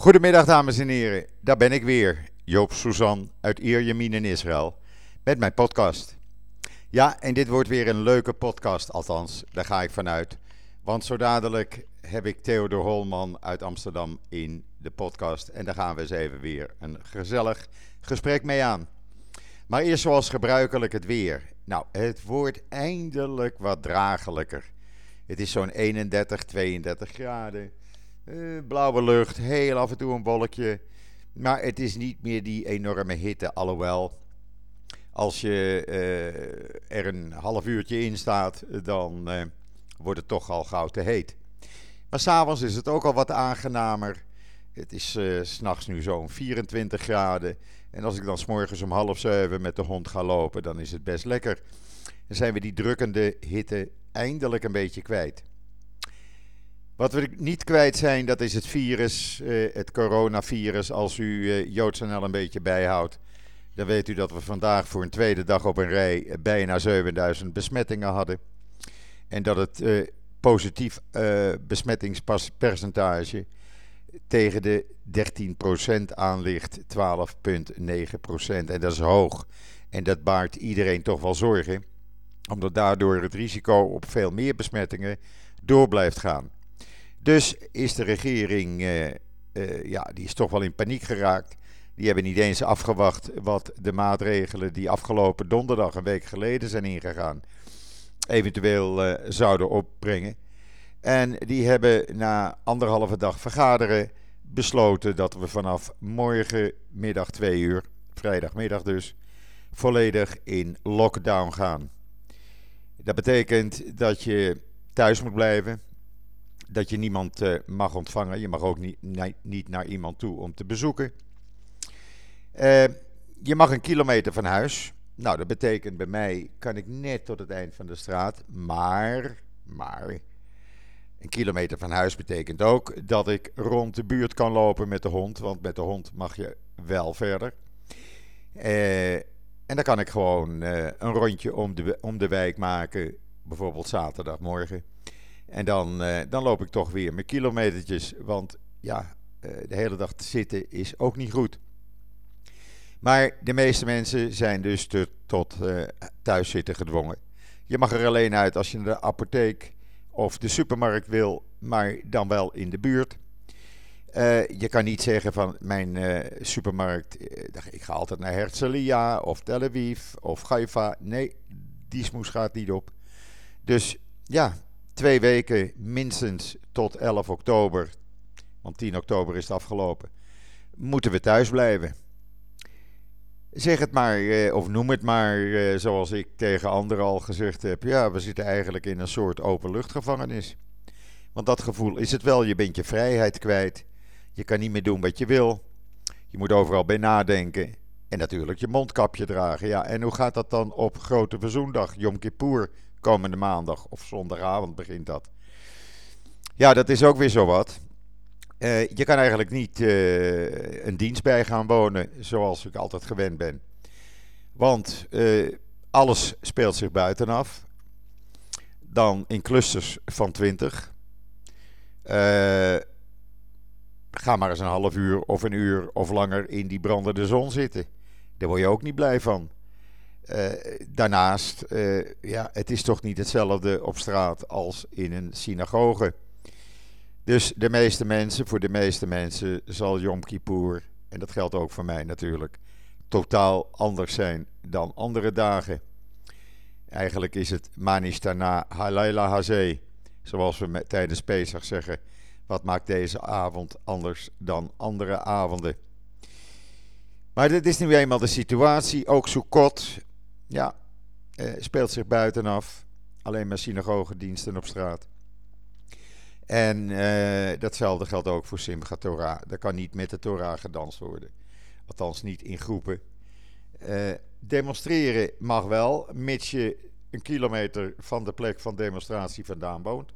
Goedemiddag dames en heren, daar ben ik weer, Joop Suzan uit Ierjemien in Israël, met mijn podcast. Ja, en dit wordt weer een leuke podcast, althans, daar ga ik vanuit. Want zo dadelijk heb ik Theodor Holman uit Amsterdam in de podcast en daar gaan we eens even weer een gezellig gesprek mee aan. Maar eerst zoals gebruikelijk het weer. Nou, het wordt eindelijk wat dragelijker. Het is zo'n 31, 32 graden. Uh, blauwe lucht, heel af en toe een wolkje. Maar het is niet meer die enorme hitte. Alhoewel, als je uh, er een half uurtje in staat, dan uh, wordt het toch al gauw te heet. Maar s'avonds is het ook al wat aangenamer. Het is uh, s'nachts nu zo'n 24 graden. En als ik dan s'morgens om half zeven met de hond ga lopen, dan is het best lekker. Dan zijn we die drukkende hitte eindelijk een beetje kwijt. Wat we niet kwijt zijn, dat is het virus, uh, het coronavirus. Als u uh, JoodsNL een beetje bijhoudt, dan weet u dat we vandaag voor een tweede dag op een rij bijna 7000 besmettingen hadden. En dat het positief besmettingspercentage tegen de 13% aan ligt, 12,9%. En dat is hoog. En dat baart iedereen toch wel zorgen, omdat daardoor het risico op veel meer besmettingen door blijft gaan. Dus is de regering, uh, uh, ja, die is toch wel in paniek geraakt. Die hebben niet eens afgewacht wat de maatregelen die afgelopen donderdag, een week geleden zijn ingegaan, eventueel uh, zouden opbrengen. En die hebben na anderhalve dag vergaderen besloten dat we vanaf morgenmiddag 2 uur, vrijdagmiddag dus, volledig in lockdown gaan. Dat betekent dat je thuis moet blijven, dat je niemand uh, mag ontvangen. Je mag ook niet, niet naar iemand toe om te bezoeken. Uh, je mag een kilometer van huis. Nou, dat betekent bij mij kan ik net tot het eind van de straat. Maar, maar, een kilometer van huis betekent ook dat ik rond de buurt kan lopen met de hond. Want met de hond mag je wel verder. Uh, en dan kan ik gewoon een rondje om de, om de wijk maken. Bijvoorbeeld zaterdagmorgen. En dan, uh, dan loop ik toch weer mijn kilometertjes. Want ja, uh, de hele dag te zitten is ook niet goed. Maar de meeste mensen zijn dus tot uh, thuiszitten gedwongen. Je mag er alleen uit als je naar de apotheek of de supermarkt wil, maar dan wel in de buurt. je kan niet zeggen van mijn supermarkt, ik ga altijd naar Herzliya of Tel Aviv of Haifa. Nee, die smoes gaat niet op. Dus ja, twee weken minstens tot 11 oktober, want 10 oktober is het afgelopen, moeten we thuis blijven. Zeg het maar, eh, of noem het maar, eh, zoals ik tegen anderen al gezegd heb. Ja, we zitten eigenlijk in een soort openluchtgevangenis. Want dat gevoel is het wel. Je bent je vrijheid kwijt. Je kan niet meer doen wat je wil. Je moet overal bij nadenken. En natuurlijk je mondkapje dragen. Ja, en hoe gaat dat dan op Grote Verzoendag, Yom Kippur, komende maandag of zondagavond begint dat. Ja, dat is ook weer zo wat. Uh, je kan eigenlijk niet uh, een dienst bij gaan wonen zoals ik altijd gewend ben. Want uh, alles speelt zich buitenaf. Dan in clusters van 20. ga maar eens een half uur of een uur of langer in die brandende zon zitten. Daar word je ook niet blij van. Uh, daarnaast, uh, ja, het is toch niet hetzelfde op straat als in een synagoge. Dus de meeste mensen, voor de meeste mensen zal Yom Kippur, en dat geldt ook voor mij natuurlijk, totaal anders zijn dan andere dagen. Eigenlijk is het Manishtana Halayla Hazeh, zoals we tijdens Pesach zeggen. Wat maakt deze avond anders dan andere avonden? Maar dit is nu eenmaal de situatie. Ook Sukkot ja, eh, speelt zich buitenaf. Alleen maar synagogediensten op straat. En eh, datzelfde geldt ook voor Simchat Torah. Daar kan niet met de Torah gedanst worden. Althans niet in groepen. Uh, demonstreren mag wel, mits je een kilometer van de plek van demonstratie vandaan woont.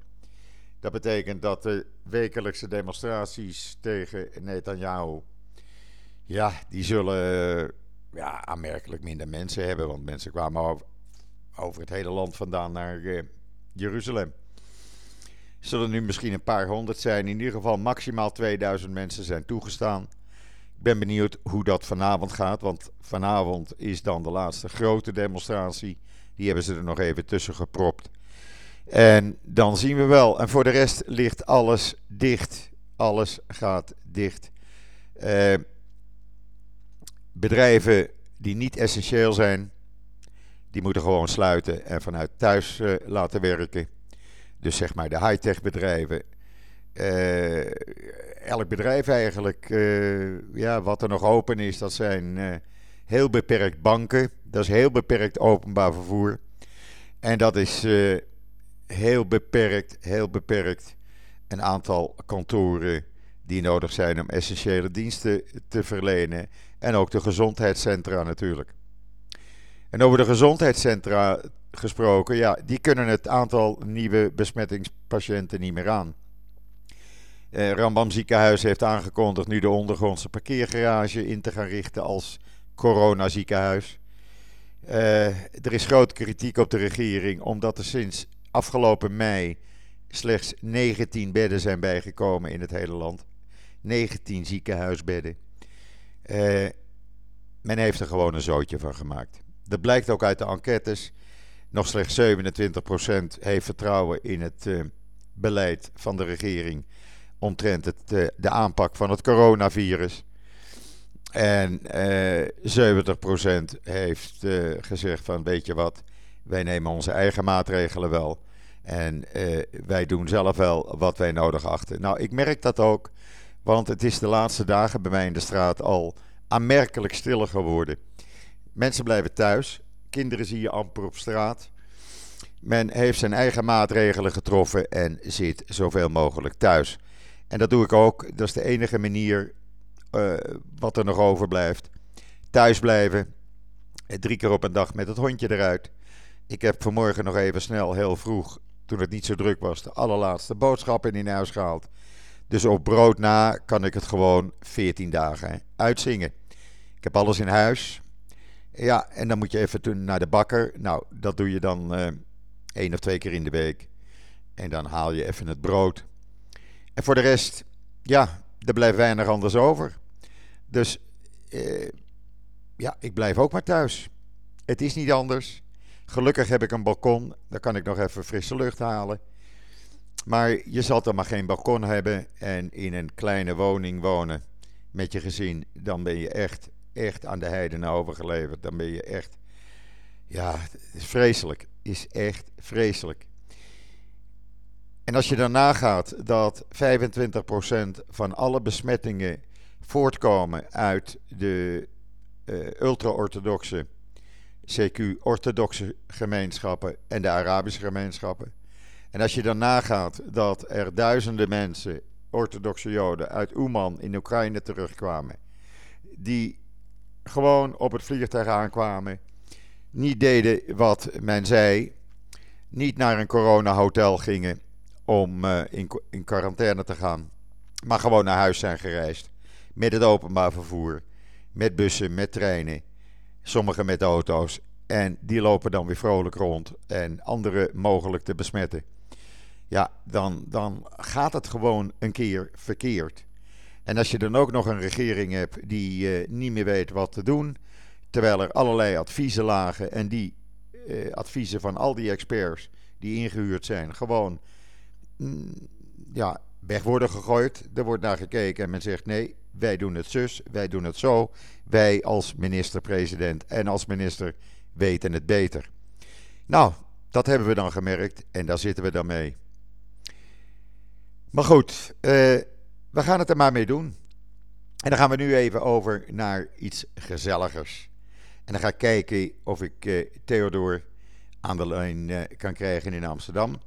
Dat betekent dat de wekelijkse demonstraties tegen Netanyahu... Ja, die zullen ja, aanmerkelijk minder mensen hebben. Want mensen kwamen over, het hele land vandaan naar uh, Jeruzalem. Zullen nu misschien een paar honderd zijn. In ieder geval maximaal 2000 mensen zijn toegestaan. Ik ben benieuwd hoe dat vanavond gaat. Want vanavond is dan de laatste grote demonstratie. Die hebben ze er nog even tussen gepropt. En dan zien we wel. En voor de rest ligt alles dicht. Alles gaat dicht. Uh, bedrijven die niet essentieel zijn, die moeten gewoon sluiten en vanuit thuis uh, laten werken. Dus zeg maar de high-tech bedrijven. Uh, elk bedrijf eigenlijk, uh, ja, wat er nog open is, dat zijn heel beperkt banken. Dat is heel beperkt openbaar vervoer. En dat is heel beperkt, heel beperkt een aantal kantoren die nodig zijn om essentiële diensten te verlenen. En ook de gezondheidscentra natuurlijk. En over de gezondheidscentra gesproken, ja, die kunnen het aantal nieuwe besmettingspatiënten niet meer aan. Eh, Rambam ziekenhuis heeft aangekondigd nu de ondergrondse parkeergarage in te gaan richten als coronaziekenhuis. Uh, er is grote kritiek op de regering omdat er sinds afgelopen mei slechts 19 bedden zijn bijgekomen in het hele land. 19 ziekenhuisbedden. Uh, men heeft er gewoon een zootje van gemaakt. Dat blijkt ook uit de enquêtes. Nog slechts 27% heeft vertrouwen in het uh, beleid van de regering omtrent het, uh, de aanpak van het coronavirus. En 70% heeft gezegd van weet je wat, wij nemen onze eigen maatregelen wel. En wij doen zelf wel wat wij nodig achten. Nou, ik merk dat ook. Want het is de laatste dagen bij mij in de straat al aanmerkelijk stiller geworden. Mensen blijven thuis. Kinderen zie je amper op straat. Men heeft zijn eigen maatregelen getroffen en zit zoveel mogelijk thuis. En dat doe ik ook. Dat is de enige manier uh, wat er nog overblijft. Thuis blijven. Drie keer op een dag met het hondje eruit. Ik heb vanmorgen nog even snel, heel vroeg, toen het niet zo druk was, de allerlaatste boodschappen in huis gehaald. Dus op brood na kan ik het gewoon 14 dagen uitzingen. Ik heb alles in huis. Ja, en dan moet je even naar de bakker. Nou, dat doe je dan uh, één of twee keer in de week. En dan haal je even het brood. En voor de rest, ja, er blijft weinig anders over. Dus uh, ja, ik blijf ook maar thuis. Het is niet anders. Gelukkig heb ik een balkon. Daar kan ik nog even frisse lucht halen. Maar je zal dan maar geen balkon hebben en in een kleine woning wonen met je gezin. Dan ben je echt, echt aan de heiden overgeleverd. Dan ben je echt, ja, is vreselijk. Is echt vreselijk. En als je dan nagaat dat 25% van alle besmettingen voortkomen uit de uh, ultra-orthodoxe, CQ-orthodoxe gemeenschappen en de Arabische gemeenschappen en als je dan nagaat dat er duizenden mensen, orthodoxe Joden, uit Oeman in Oekraïne terugkwamen, die gewoon op het vliegtuig aankwamen, niet deden wat men zei, niet naar een coronahotel gingen om uh, in, in quarantaine te gaan, maar gewoon naar huis zijn gereisd met het openbaar vervoer, met bussen, met treinen, sommigen met auto's. En die lopen dan weer vrolijk rond en anderen mogelijk te besmetten ja, dan, dan gaat het gewoon een keer verkeerd. En als je dan ook nog een regering hebt die uh, niet meer weet wat te doen, terwijl er allerlei adviezen lagen en die uh, adviezen van al die experts die ingehuurd zijn, gewoon mm, ja, weg worden gegooid. Er wordt naar gekeken en men zegt nee, wij doen het zus, wij doen het zo. Wij als minister-president en als minister weten het beter. Nou, dat hebben we dan gemerkt en daar zitten we dan mee. Maar goed, uh, we gaan het er maar mee doen. En dan gaan we nu even over naar iets gezelligers. En dan ga ik kijken of ik uh, Theodor aan de lijn uh, kan krijgen in Amsterdam.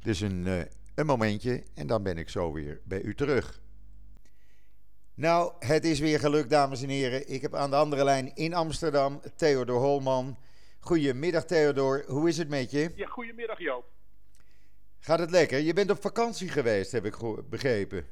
Dus een, een momentje en dan ben ik zo weer bij u terug. Nou, het is weer gelukt, dames en heren. Ik heb aan de andere lijn in Amsterdam Theodor Holman. Goedemiddag, Theodor. Hoe is het met je? Ja, goedemiddag, Joop. Gaat het lekker? Je bent op vakantie geweest, heb ik begrepen.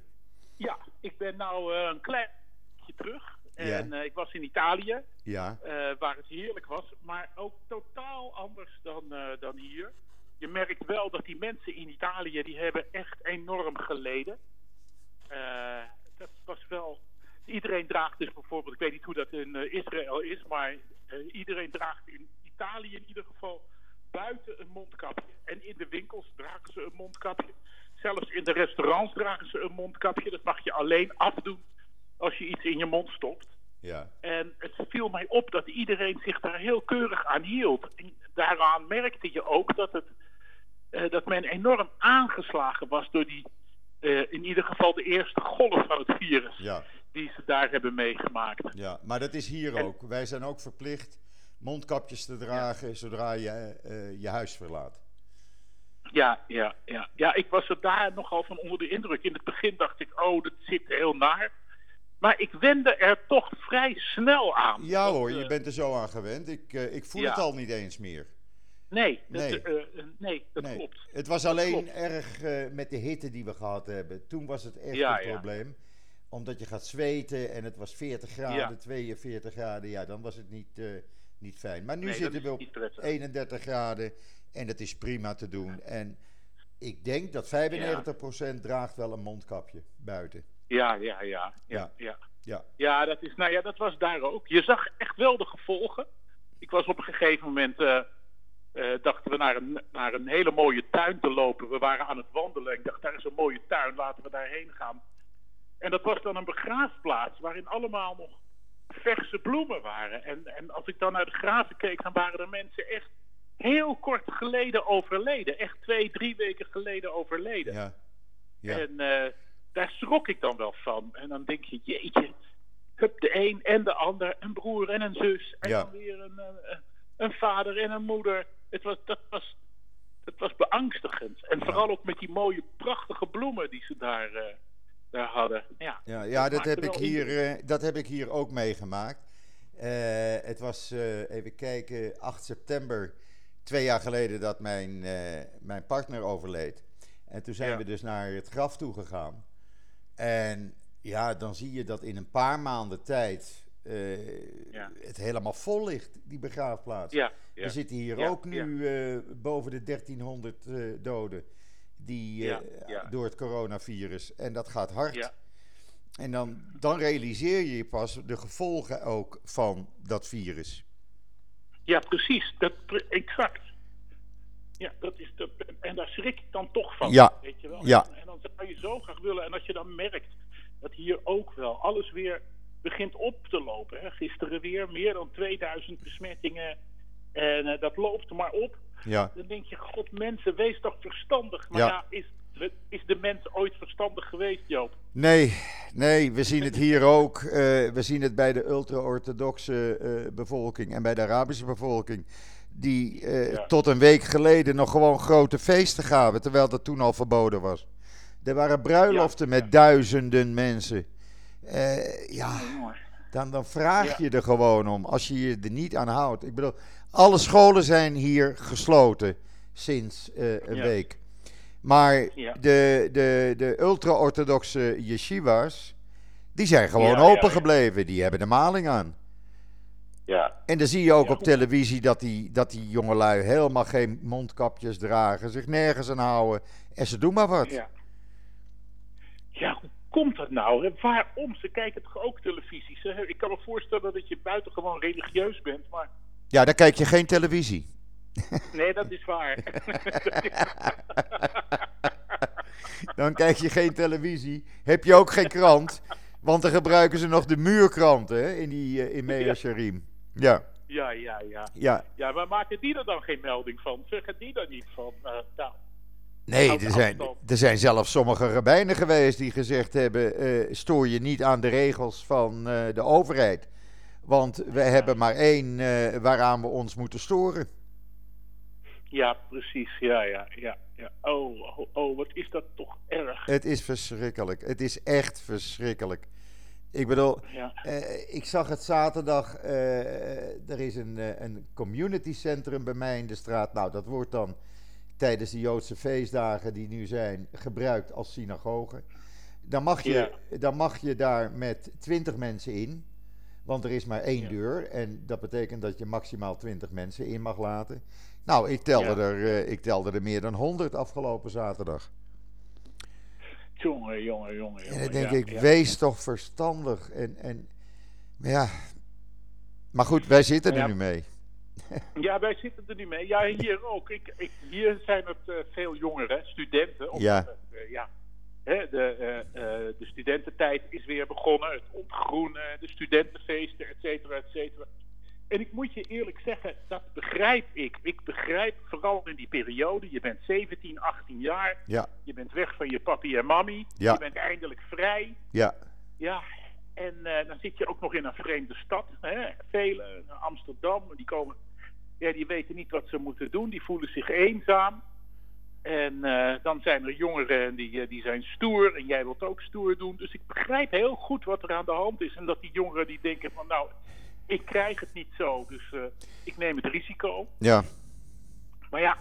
Ja, ik ben nou uh, een klein beetje terug. En ja. uh, ik was in Italië, ja. uh, waar het heerlijk was, maar ook totaal anders dan, dan hier. je merkt wel dat die mensen in Italië, die hebben echt enorm geleden. Dat was wel... Iedereen draagt dus bijvoorbeeld, ik weet niet hoe dat in Israël is, maar iedereen draagt in Italië in ieder geval buiten een mondkapje. En in de winkels dragen ze een mondkapje. Zelfs in de restaurants dragen ze een mondkapje. Dat mag je alleen afdoen als je iets in je mond stopt. Ja. En het viel mij op dat iedereen zich daar heel keurig aan hield. En daaraan merkte je ook dat, het, uh, dat men enorm aangeslagen was door die, uh, in ieder geval de eerste golf van het virus. Ja. Die ze daar hebben meegemaakt. Ja, maar dat is hier en, ook. Wij zijn ook verplicht mondkapjes te dragen ja. zodra je uh, je huis verlaat. Ja, ja, ja. ja, ik was er daar nogal van onder de indruk. In het begin dacht ik, oh, dat zit heel naar. Maar ik wende er toch vrij snel aan. Ja dat, hoor, je uh, bent er zo aan gewend. Ik, uh, ik voel ja. het al niet eens meer. Nee, dat, nee. Nee, dat nee. klopt. Het was alleen erg met de hitte die we gehad hebben. Toen was het echt ja, een probleem. Omdat je gaat zweten en het was 40 graden, 42 graden. Ja, dan was het niet, niet fijn. Maar nu nee, zitten we op 31 graden en dat is prima te doen. En ik denk dat 95% draagt wel een mondkapje buiten. Ja, ja, ja, ja, ja. Ja, ja dat, is, nou ja, dat was daar ook. Je zag echt wel de gevolgen. Ik was op een gegeven moment, uh, uh, dachten we naar een, naar een hele mooie tuin te lopen. We waren aan het wandelen. Ik dacht, daar is een mooie tuin, laten we daarheen gaan. En dat was dan een begraafplaats waarin allemaal nog verse bloemen waren. En, en als ik dan naar de graven keek, dan waren er mensen echt heel kort geleden overleden. Echt twee, drie weken geleden overleden. Ja. ja. En uh, daar schrok ik dan wel van. En dan denk je, jeetje, hup, de een en de ander, een broer en een zus. En ja. dan weer een, een, een, vader en een moeder. Het was, dat, was, dat was beangstigend. En ja. vooral ook met die mooie, prachtige bloemen die ze daar, uh, daar hadden. Ja, ja, ja dat, heb ik hier, uh, dat heb ik hier ook meegemaakt. Uh, het was, even kijken, 8 september, twee jaar geleden dat mijn, mijn partner overleed. En toen zijn ja. we dus naar het graf toe gegaan. En ja, dan zie je dat in een paar maanden tijd uh, ja. het helemaal vol ligt, die begraafplaats. Ja, ja. We zitten hier ook nu uh, boven de 1300 uh, doden die, door het coronavirus. En dat gaat hard. En dan, dan realiseer je pas de gevolgen ook van dat virus. Ja, precies. Dat, exact. Ja, dat is de, en daar schrik ik dan toch van. Ja. Weet je wel? Ja. En, en dan zou je zo graag willen. En als je dan merkt dat hier ook wel alles weer begint op te lopen. Hè. Gisteren weer meer dan 2000 besmettingen. En uh, dat loopt maar op. Ja. Dan denk je, god mensen, wees toch verstandig. Maar ja, ja is, is de mens ooit verstandig geweest, Joop? Nee, nee, we zien het hier ook. Uh, we zien het bij de ultra-orthodoxe uh, bevolking en bij de Arabische bevolking die uh, ja. tot een week geleden nog gewoon grote feesten gaven, terwijl dat toen al verboden was. Er waren bruiloften ja, met duizenden mensen. Ja, dan, dan vraag je er gewoon om, als je je er niet aan houdt. Ik bedoel, alle scholen zijn hier gesloten sinds uh, een week. Maar de, de, de ultra-orthodoxe yeshivas, die zijn gewoon open gebleven. Die hebben de maling aan. Ja. En dan zie je ook ja, op televisie dat die, dat die jongelui helemaal geen mondkapjes dragen, zich nergens aan houden en ze doen maar wat. Ja, ja hoe komt dat nou? Waarom? Ze kijken toch ook televisie? Ze, ik kan me voorstellen dat je buitengewoon religieus bent, maar... Ja, dan kijk je geen televisie. Nee, dat is waar. dan kijk je geen televisie. Heb je ook geen krant. Want dan gebruiken ze nog de muurkranten hè, in, die, uh, in Mea Sharim. Ja. Ja, ja, ja. Ja, ja maar maken die er dan geen melding van? Zeggen die er niet van? Uh, nou, nee, er zijn, er zijn zelfs sommige rabbijnen geweest die gezegd hebben: uh, stoor je niet aan de regels van uh, de overheid. Want we hebben maar één waaraan we ons moeten storen. Ja, precies. Ja, ja, ja. ja. Oh, oh, oh, wat is dat toch erg. Het is verschrikkelijk. Het is echt verschrikkelijk. Ik bedoel, ja. uh, ik zag het zaterdag. Uh, er is een, uh, een community centrum bij mij in de straat. Nou, dat wordt dan tijdens de Joodse feestdagen die nu zijn gebruikt als synagoge. Dan mag je, ja. dan mag je daar met twintig mensen in. Want er is maar één Ja. deur en dat betekent dat je maximaal 20 mensen in mag laten. Nou, ik telde, Ja. er, eh, ik telde er meer dan 100 afgelopen zaterdag. Jongen, jongen, jongen. En dan denk ja, ik, wees toch verstandig. En, en maar ja. Maar goed, wij zitten er nu mee. Ja, wij zitten er nu mee. Ja, hier ook. Ik, ik, hier zijn het eh, veel jongeren, studenten. Omdat, Ja. eh, ja. De, eh, eh, de studententijd is weer begonnen. Het ontgroenen, de studentenfeesten, et cetera, et cetera. En ik moet je eerlijk zeggen, dat begrijp ik. Ik begrijp vooral in die periode. Je bent 17, 18 jaar. Ja, Je bent weg van je papi en mami. Ja. Je bent eindelijk vrij. ja, Ja, en eh, dan zit je ook nog in een vreemde stad. Hè? Velen, Amsterdam, die komen, ja, die weten niet wat ze moeten doen. Die voelen zich eenzaam. En eh, dan zijn er jongeren die, eh, die zijn stoer en jij wilt ook stoer doen. Dus ik begrijp heel goed wat er aan de hand is. En dat die jongeren die denken van nou, ik krijg het niet zo, dus eh, ik neem het risico. ja. Maar ja,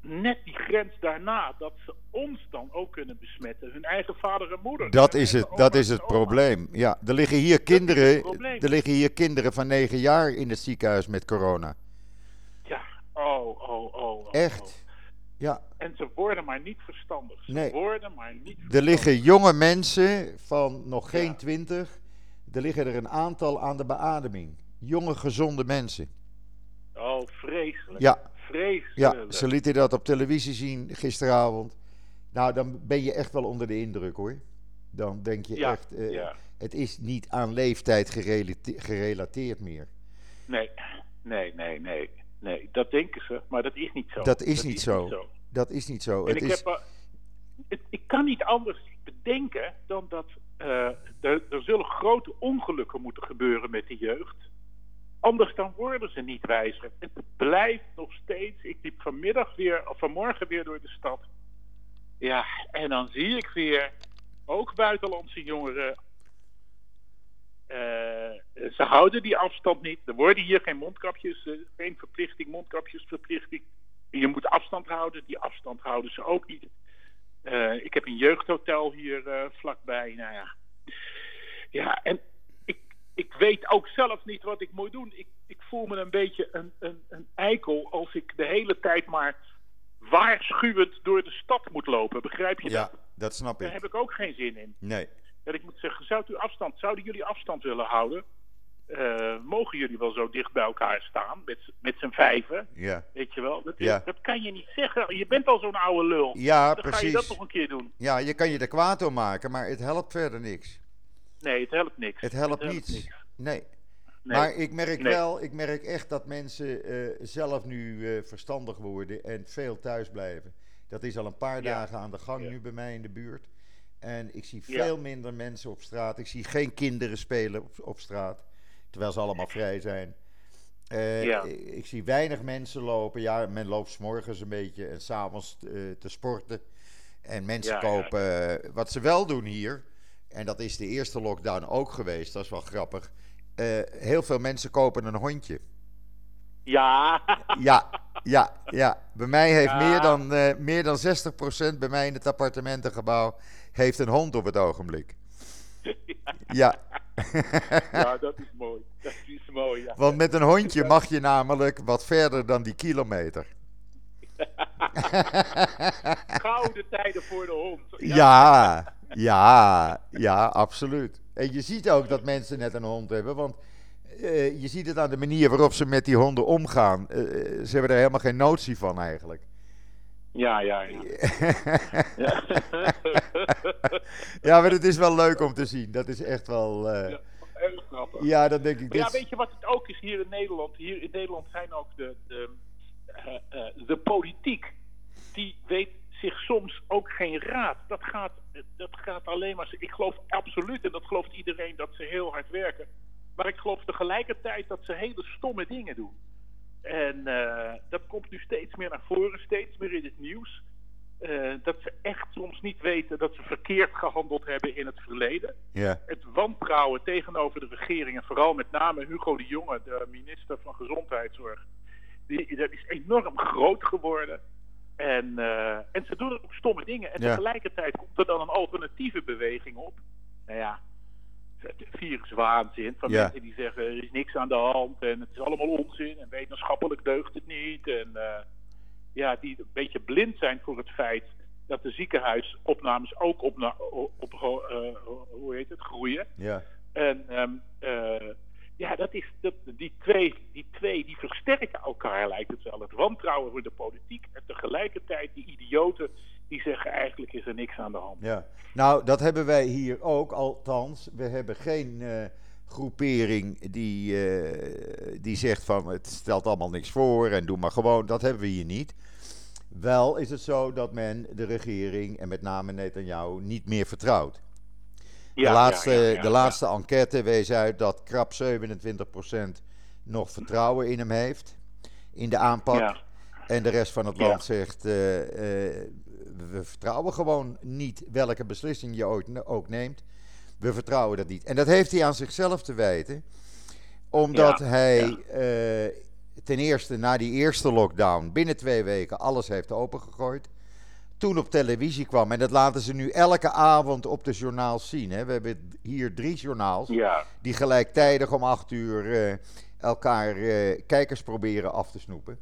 net die grens daarna, dat ze ons dan ook kunnen besmetten. Hun eigen vader en moeder. Dat is het, dat is het probleem. Ja, er liggen hier kinderen, er liggen hier kinderen van 9 jaar in het ziekenhuis met corona. Ja, oh, oh, oh. oh, Echt. oh. Ja, En ze worden maar niet verstandig. Ze Nee. worden maar niet er verstandig. liggen jonge mensen van nog geen Ja. 20. Er liggen er een aantal aan de beademing. Jonge, gezonde mensen. Oh, vreselijk. Ja, Vreselijk. ja, ze lieten dat op televisie zien gisteravond. Nou, dan ben je echt wel onder de indruk hoor. Dan denk je Ja, echt, eh, ja. het is niet aan leeftijd gerelate- gerelateerd meer. Nee, nee, nee, nee. Nee, dat denken ze, maar dat is niet zo. Dat is niet zo. Dat is niet zo. En Het ik, is, heb, eh, het, ik kan niet anders bedenken dan dat eh, er, er zullen grote ongelukken moeten gebeuren met de jeugd. Anders dan worden ze niet wijzer. Het blijft nog steeds. Ik liep vanmiddag weer, of vanmorgen weer door de stad. Ja, en dan zie ik weer ook buitenlandse jongeren. Eh, ze houden die afstand niet. Er worden hier geen mondkapjes, eh, geen verplichting, mondkapjesverplichting. Je moet afstand houden. Die afstand houden ze ook niet. Eh, ik heb een jeugdhotel hier vlakbij. Nou ja. Ja, en ik, ik weet ook zelf niet wat ik moet doen. Ik, ik voel me een beetje een, een, een eikel als ik de hele tijd maar waarschuwend door de stad moet lopen. Begrijp je ja, dat? dat snap Daar ik. heb ik ook geen zin in. Nee. Dat ik moet zeggen, zou u afstand, zouden jullie afstand willen houden? Eh, mogen jullie wel zo dicht bij elkaar staan, met, z'n- met z'n vijven? Ja, Weet je wel? Dat, is- Ja. dat kan je niet zeggen. Je bent al zo'n oude lul. ja Dan ga je dat precies. nog een keer doen. Ja, je kan je er kwaad om maken, maar het helpt verder niks. Nee, het helpt niks. Het helpt niets. niks. Nee. Nee. Maar ik merk Nee. wel, ik merk echt dat mensen eh, zelf nu eh, verstandig worden en veel thuis blijven. Dat is al een paar Ja. dagen aan de gang Ja. nu bij mij in de buurt. En ik zie Ja. veel minder mensen op straat. Ik zie geen kinderen spelen op, op straat, terwijl ze allemaal vrij zijn. Eh, Ja. ik, ik zie weinig mensen lopen. Ja, men loopt 's morgens een beetje en s'avonds eh te sporten. En mensen Ja, kopen, eh, wat ze wel doen hier, en dat is de eerste lockdown ook geweest, dat is wel grappig. Heel veel mensen kopen een hondje. Ja. Ja, ja, ja. Bij mij heeft Ja. meer, dan, eh, meer dan 60% bij mij in het appartementengebouw heeft een hond op het ogenblik. Ja, ja, dat is mooi. Dat is mooi, ja. want met een hondje mag je namelijk wat verder dan die kilometer. Gouden tijden voor de hond. Ja, ja, ja, absoluut. En je ziet ook dat mensen net een hond hebben, want eh, je ziet het aan de manier waarop ze met die honden omgaan. Eh, ze hebben er helemaal geen notie van eigenlijk. Ja, ja, ja. ja. Ja, maar het is wel leuk om te zien. Dat is echt wel. eh, Ja, Erg grappig. ja, dan denk ik. Maar ja, Dit... weet je wat het ook is hier in Nederland? Hier in Nederland zijn ook de, de, eh, eh, de politiek. Die weet zich soms ook geen raad. Dat gaat, dat gaat alleen maar. Ik geloof absoluut, en dat gelooft iedereen, dat ze heel hard werken. Maar ik geloof tegelijkertijd dat ze hele stomme dingen doen. En eh, dat komt nu steeds meer naar voren, steeds meer in het nieuws. Eh, dat ze echt soms niet weten dat ze verkeerd gehandeld hebben in het verleden Ja, het wantrouwen tegenover de regering, en vooral met name Hugo de Jonge, de minister van Gezondheidszorg, die, dat is enorm groot geworden. En, eh, en ze doen ook stomme dingen. En tegelijkertijd komt er dan een alternatieve beweging op. Nou ja, viruswaanzin. Van Ja. mensen die zeggen er is niks aan de hand en het is allemaal onzin en wetenschappelijk deugt het niet. En eh, ja, die een beetje blind zijn voor het feit dat de ziekenhuisopnames ook op, op, op eh, hoe heet het, groeien. Ja. En ehm, eh, ja, dat is, dat, die, twee, die twee die versterken elkaar, lijkt het wel. Het wantrouwen voor de politiek en tegelijkertijd die idioten die zeggen eigenlijk is er niks aan de hand. Ja, nou dat hebben wij hier ook, althans. We hebben geen eh, groepering die, eh, die zegt van het stelt allemaal niks voor en doe maar gewoon. Dat hebben we hier niet. Wel is het zo dat men de regering en met name Netanyahu niet meer vertrouwt. Ja, de laatste, ja, ja, ja, de laatste enquête wees uit dat krap 27% nog vertrouwen in hem heeft. In de aanpak. En de rest van het land zegt: eh, we vertrouwen gewoon niet welke beslissing je ooit, ook neemt. We vertrouwen dat niet. En dat heeft hij aan zichzelf te wijten, omdat Ja, hij eh, ten eerste na die eerste lockdown binnen twee weken alles heeft opengegooid. Toen op televisie kwam, en dat laten ze nu elke avond op de journaals zien. Hè. We hebben hier drie journaals Ja, die gelijktijdig om acht uur eh, elkaar eh, kijkers proberen af te snoepen.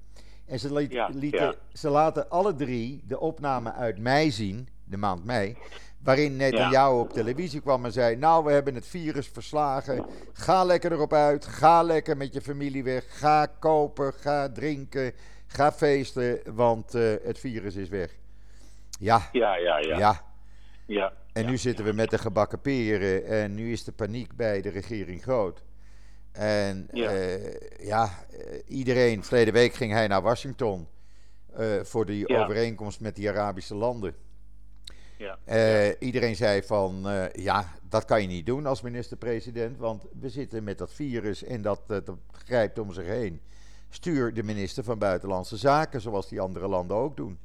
En ze, liet- Ja, lieten, ja. ze laten alle drie de opname uit mei zien, de maand mei, waarin Netanyahu op televisie kwam en zei: Nou, we hebben het virus verslagen. Ga lekker erop uit. Ga lekker met je familie weg. Ga kopen. Ga drinken. Ga feesten, want eh, het virus is weg. Ja, ja, ja, ja. ja. ja. En nu zitten we met de gebakken peren en nu is de paniek bij de regering groot. En Ja. ja, ja eh, iedereen, verleden week ging hij naar Washington eh, voor die Ja. overeenkomst met die Arabische landen. ja. Eh, Iedereen zei van, eh, ja, dat kan je niet doen als minister-president, want we zitten met dat virus en dat, eh, dat grijpt om zich heen. Stuur de minister van Buitenlandse Zaken, zoals die andere landen ook doen.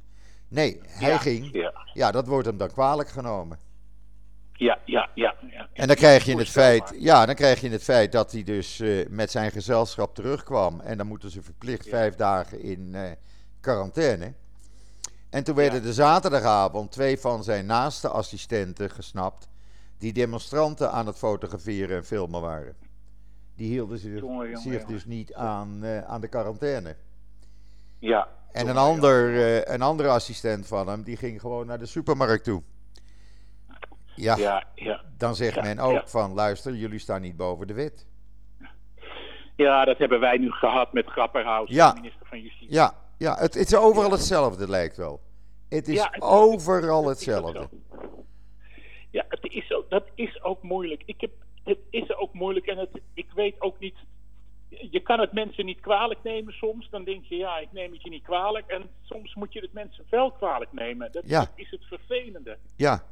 Nee, hij Ja, ging. Ja, Ja, dat wordt hem dan kwalijk genomen. Ja, ja, ja. ja. En dan krijg je het Voorstelbaar. feit, ja, dan krijg je het feit dat hij dus eh, met zijn gezelschap terugkwam. En dan moeten ze verplicht Ja. vijf dagen in eh, quarantaine. En toen werden Ja. de zaterdagavond twee van zijn naaste assistenten gesnapt. Die demonstranten aan het fotograferen en filmen waren. Die hielden zich, Jongen, jongen, zich jongen. dus niet aan, eh, aan de quarantaine. Ja. En een, ander, een andere assistent van hem, die ging gewoon naar de supermarkt toe. Ja, Ja, ja. dan zegt Ja, men ook ja. van, luister, jullie staan niet boven de wet. ja, dat hebben wij nu gehad met Grapperhaus, de minister van Justitie. Ja, ja het, het is overal hetzelfde, lijkt wel. Het is het- overal hetzelfde. Ja, het is ook, dat is ook moeilijk. Ik heb, het is ook moeilijk en het, ik weet ook niet. Je kan het mensen niet kwalijk nemen soms. Dan denk je, ja, ik neem het je niet kwalijk. En soms moet je het mensen wel kwalijk nemen. Dat, dat is het vervelende. Ja,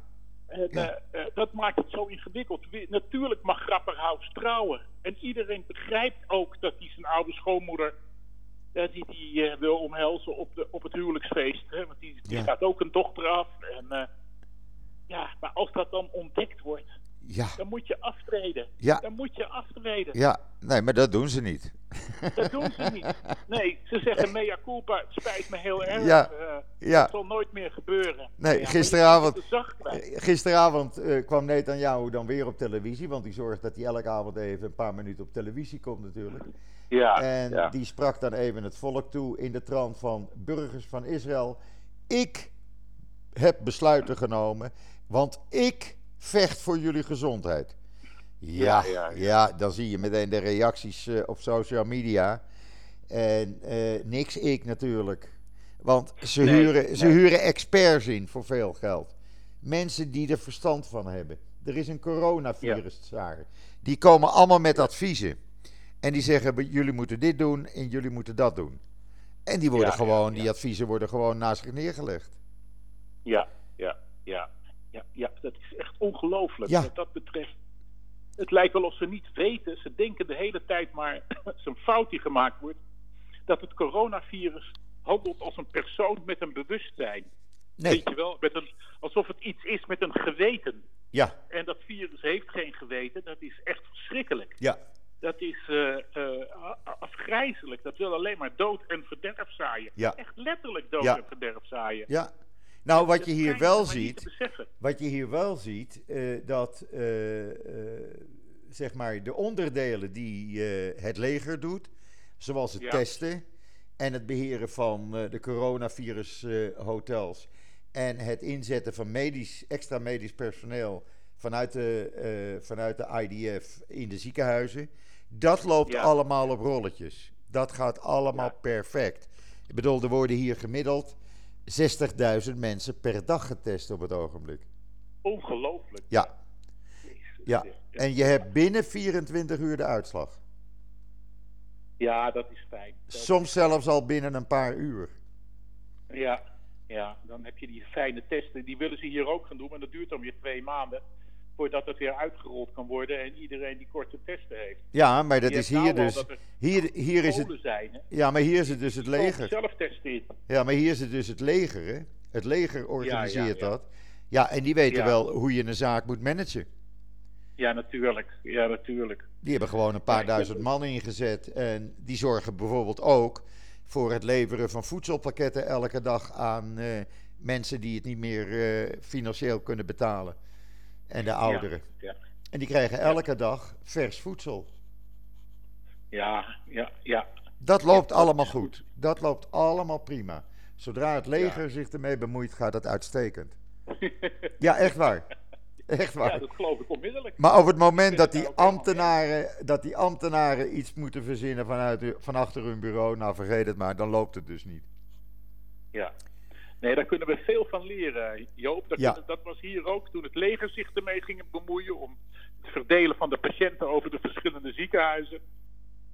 En, Ja. eh, eh, dat maakt het zo ingewikkeld. We- natuurlijk mag Grapperhaus trouwen. En iedereen begrijpt ook dat hij zijn oude schoonmoeder... eh, die die wil omhelzen op, de, op het huwelijksfeest. Hè? Want die, die Ja. gaat ook een dochter af. En, ja, maar als dat dan ontdekt wordt, ja, dan moet je aftreden. Ja. Dan moet je aftreden. ja. Nee, maar dat doen ze niet. Dat doen ze niet. Nee, ze zeggen mea culpa, het spijt me heel erg. Ja. eh, Ja. Het zal nooit meer gebeuren. Nee, gisteravond-. Eh, Gisteravond eh, kwam Netanyahu dan weer op televisie, want die zorgt dat hij elke avond even een paar minuten op televisie komt natuurlijk. Ja, En ja. die sprak dan even het volk toe in de trant van burgers van Israël. Ik heb besluiten genomen, want ik vecht voor jullie gezondheid. Ja, Ja, ja, ja, ja. dan zie je meteen de reacties eh, op social media. En eh, niks ik natuurlijk. Want ze, Nee, huren, ze nee. huren experts in voor veel geld. Mensen die er verstand van hebben. Er is een coronavirus daar. Die komen allemaal met adviezen. En die zeggen, jullie moeten dit doen en jullie moeten dat doen. En die worden Ja, gewoon, ja, ja. die adviezen worden gewoon naast zich neergelegd. Ja, ja, ja, ja, ja, dat is echt ongelooflijk Ja. wat dat betreft. Het lijkt wel of ze niet weten, ze denken de hele tijd maar, een fout die gemaakt wordt, dat het coronavirus handelt als een persoon met een bewustzijn. Nee, Weet je wel, met een, alsof het iets is met een geweten. ja, En dat virus heeft geen geweten, dat is echt verschrikkelijk. ja, Dat is a- afgrijzelijk, dat wil alleen maar dood en verderf zaaien. Ja. Echt letterlijk dood Ja. en verderf zaaien. ja. Nou, wat je hier wel ziet. Wat je hier wel ziet, eh, dat eh, eh, zeg maar, de onderdelen die het leger doet, zoals het Ja. testen en het beheren van de coronavirus-hotels en het inzetten van medisch, extra medisch personeel vanuit de, vanuit de IDF in de ziekenhuizen, dat loopt Ja. allemaal op rolletjes. Dat gaat allemaal Ja. perfect. Ik bedoel, er worden hier gemiddeld 60.000 mensen per dag getest op het ogenblik. Ongelooflijk. Ja, ja. En je hebt binnen 24 uur de uitslag. Ja, dat is fijn. Dat- Soms zelfs al binnen een paar uur. Ja, ja, dan heb je die fijne testen. Die willen ze hier ook gaan doen, maar dat duurt dan weer twee maanden voordat het weer uitgerold kan worden en iedereen die korte testen heeft. Ja, maar dat is hier nou dus. er Hier, hier is het. zijn, hè? Ja, maar hier is het dus het leger. zelf testen. Ja, maar hier is het dus het leger, hè? Het leger organiseert ja. dat. Ja, en die weten Ja. wel hoe je een zaak moet managen. Ja, natuurlijk. Ja, natuurlijk. Die hebben gewoon een paar Ja, duizend man ingezet. En die zorgen bijvoorbeeld ook voor het leveren van voedselpakketten elke dag aan eh, mensen die het niet meer eh, financieel kunnen betalen. En de ouderen. Ja, En die krijgen elke dag vers voedsel. ja, ja. ja. Dat loopt dat allemaal goed. Dat loopt allemaal prima. Zodra het leger zich ermee bemoeit, gaat het uitstekend. Ja, echt waar. Echt waar. ja, dat geloof ik onmiddellijk. Maar op het moment dat die, ambtenaren, dat die ambtenaren iets moeten verzinnen vanuit, van achter hun bureau, nou vergeet het maar, dan loopt het dus niet. Ja. Nee, daar kunnen we veel van leren, Joop. Dat, Ja. dat was hier ook toen het leger zich ermee ging bemoeien om het verdelen van de patiënten over de verschillende ziekenhuizen.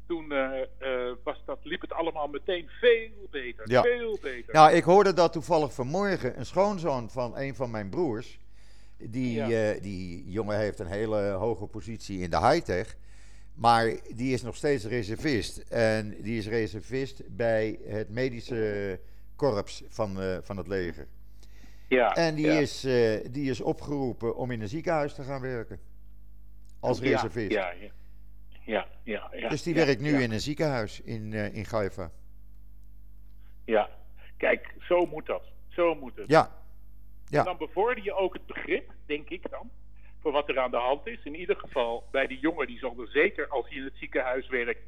Toen eh, eh, was dat, liep het allemaal meteen veel beter. Ja. Veel beter. Nou, ik hoorde dat toevallig vanmorgen een schoonzoon van een van mijn broers. Die, Ja. eh, die jongen heeft een hele hoge positie in de high-tech. Maar die is nog steeds reservist. En die is reservist bij het medische korps van, van het leger. ja, En die, ja. is, die is opgeroepen om in een ziekenhuis te gaan werken. Als reservist. Ja, ja. Ja, ja, ja, dus die ja, werkt nu ja. in een ziekenhuis in, eh in Gaifa. Ja, kijk, zo moet dat. Zo moet het. Ja, ja. En dan bevorder je ook het begrip, denk ik dan, voor wat er aan de hand is. In ieder geval bij die jongen, die zal er zeker als hij in het ziekenhuis werkt,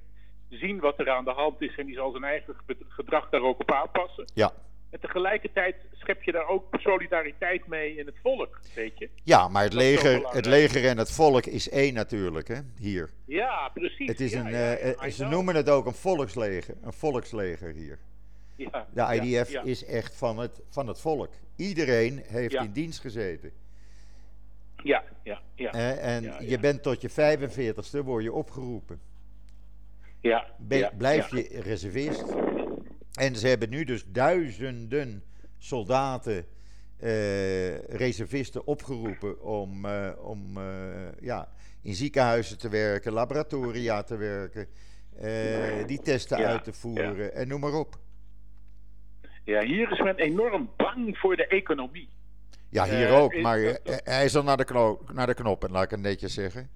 zien wat er aan de hand is. En die zal zijn eigen ge- gedrag daar ook op aanpassen. ja. En tegelijkertijd schep je daar ook solidariteit mee in het volk, weet je? Ja, maar het leger, het leger en het volk is één natuurlijk, hè, hier. Ja, precies. Het is Ja, een, ja, ja, eh, eh, ze noemen het ook een volksleger, een volksleger hier. Ja, De IDF is echt van het, van het volk. Iedereen heeft in dienst gezeten. Ja, ja, ja. hè, en je bent tot je 45ste, word je opgeroepen. ja, Ben- blijf ja. je reservist. En ze hebben nu dus duizenden soldaten, eh, reservisten opgeroepen om, eh, om eh, ja, in ziekenhuizen te werken, laboratoria te werken, die testen Ja, uit te voeren en noem maar op. Ja, hier is men enorm bang voor de economie. Ja, hier ook, maar hij is al naar de, kno- naar de knoppen, laat ik het netjes zeggen.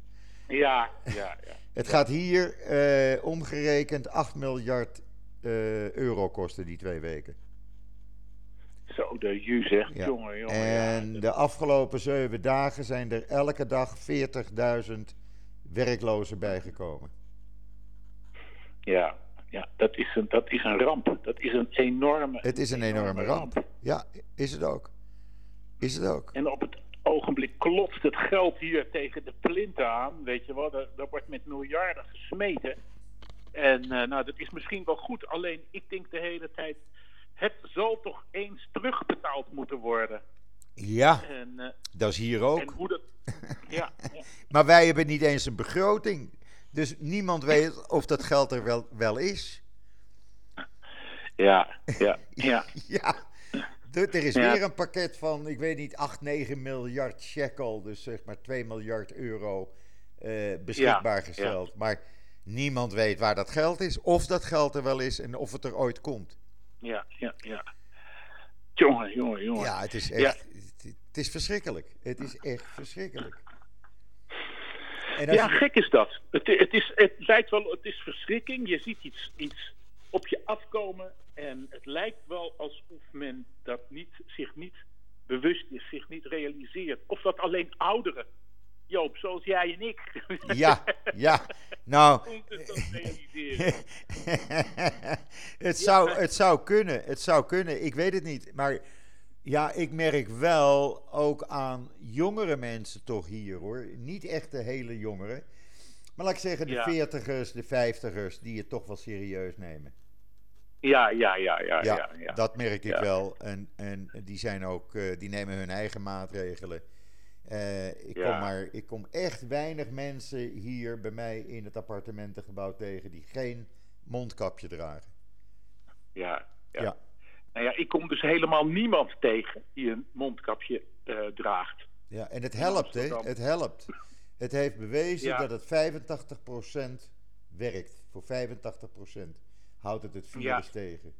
Ja, ja, ja. Het gaat hier omgerekend 8 miljard euro kosten die twee weken. Zo, de ju zegt, Ja. jongen, jongen. En ja. de afgelopen zeven dagen zijn er elke dag 40.000 werklozen bijgekomen. Ja, ja dat, is een, dat is een ramp. Dat is een enorme. Het is een enorme ramp. Ja, is het ook. Is het ook. En op het ogenblik klotst het geld hier tegen de plinten aan. Weet je wel, daar, daar wordt met miljarden gesmeten. En eh, nou, dat is misschien wel goed. Alleen ik denk de hele tijd. Het zal toch eens terugbetaald moeten worden. Ja, En, eh, dat is hier en ook. hoe dat. Ja. Maar wij hebben niet eens een begroting. Dus niemand weet of dat geld er wel, wel is. ja, ja, ja. Ja, er er is Ja. weer een pakket van, ik weet niet, 8, 9 miljard shekel. Dus zeg maar 2 miljard euro eh, beschikbaar Ja, gesteld. Maar niemand weet waar dat geld is. Of dat geld er wel is en of het er ooit komt. Ja, ja, ja. Jongen, jongen, jongen. Ja, het is Ja. echt. Het, het is verschrikkelijk. Het is echt verschrikkelijk. Ja, je- gek is dat. Het, het, is, het lijkt wel, het is verschrikking. Je ziet iets, iets op je afkomen. En het lijkt wel alsof men dat niet, zich niet bewust is, zich niet realiseert. Of dat alleen ouderen Joop, zoals jij en ik. Ja, ja. Nou, het, zou, het zou kunnen, het zou kunnen. Ik weet het niet. Maar ja, ik merk wel ook aan jongere mensen toch hier hoor. Niet echt de hele jongeren. Maar laat ik zeggen, de Ja. veertigers, de vijftigers, die het toch wel serieus nemen. Ja, ja, ja, ja, Ja, ja. ja. dat merk ik Ja. wel. En, en die zijn ook, eh, die nemen hun eigen maatregelen. Eh, ik, Ja. kom maar, ik kom echt weinig mensen hier bij mij in het appartementengebouw tegen die geen mondkapje dragen. ja, ja. Ja. Nou ja, ik kom dus helemaal niemand tegen die een mondkapje eh, draagt. Ja, en het helpt, hè? Het helpt. Het heeft bewezen Ja. dat het 85% werkt. Voor 85% houdt het het virus Ja. tegen.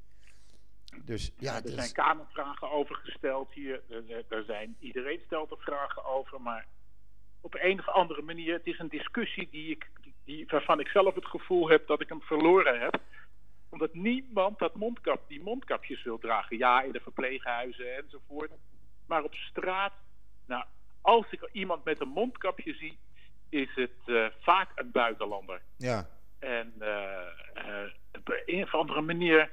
Dus ja, er zijn kamervragen over gesteld hier. Er, zijn, iedereen stelt er vragen over. Maar op een of andere manier, het is een discussie die ik, die, waarvan ik zelf het gevoel heb dat ik hem verloren heb. Omdat niemand dat mondkap, die mondkapjes wil dragen. Ja, in de verpleeghuizen enzovoort. Maar op straat, nou, als ik iemand met een mondkapje zie, is het eh, vaak een buitenlander. ja, En eh, eh, op een of andere manier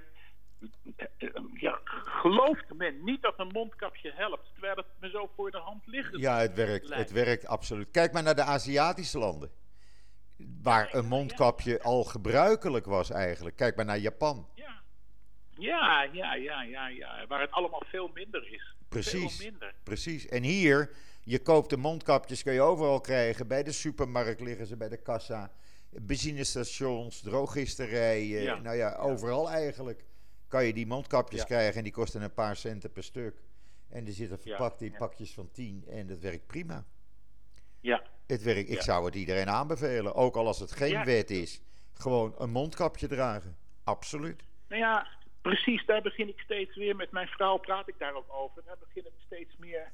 ja, gelooft men niet dat een mondkapje helpt, terwijl het me zo voor de hand ligt. ja, het werkt. lijkt. Het werkt absoluut. Kijk maar naar de Aziatische landen. Waar een mondkapje al gebruikelijk was eigenlijk. Kijk maar naar Japan. Ja. Ja, ja, ja, ja, ja. Waar het allemaal veel minder is. Precies. Veel minder. Precies. En hier, je koopt de mondkapjes, kun je overal krijgen. Bij de supermarkt liggen ze, bij de kassa. Benzinestations, drogisterijen. Ja. Nou ja, overal eigenlijk kan je die mondkapjes Ja. krijgen. En die kosten een paar centen per stuk. En die zitten Ja, verpakt in ja. pakjes van 10. En dat werkt prima. Ja, Het werkt, ik zou het iedereen aanbevelen. Ook al als het geen wet is. Gewoon een mondkapje dragen. Absoluut. nou ja, precies. Daar begin ik steeds weer met mijn vrouw. Praat ik daar ook over. Daar beginnen we steeds meer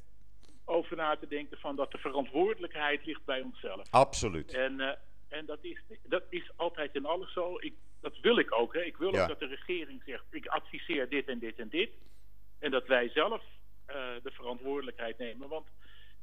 over na te denken van dat de verantwoordelijkheid ligt bij onszelf. Absoluut. En, eh, en dat, is, dat is altijd in alles zo. Ik, dat wil ik ook. Hè. Ik wil Ja. ook dat de regering zegt: ik adviseer dit en dit en dit. En dat wij zelf eh, de verantwoordelijkheid nemen. Want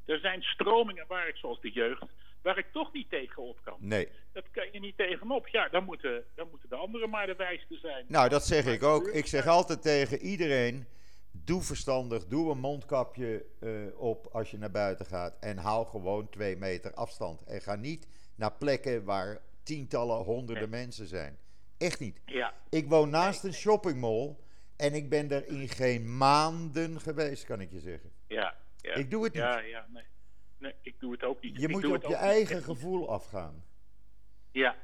er zijn stromingen waar ik, zoals de jeugd, waar ik toch niet tegenop kan. Nee. Dat kan je niet tegenop. Ja, dan moeten, dan moeten de anderen maar de wijste zijn. Nou, dat zeg ik ook. Ik zeg altijd tegen iedereen: doe verstandig, doe een mondkapje eh, op als je naar buiten gaat. En hou gewoon twee meter afstand. En ga niet naar plekken waar tientallen, honderden mensen zijn. Echt niet. Ja, Ik woon naast een shoppingmall en ik ben er in geen maanden geweest, kan ik je zeggen. ja, ja. Ik doe het niet. Ja, ja, nee. Nee, ik doe het ook niet. Je Ik moet op je eigen niet. gevoel afgaan. Ja.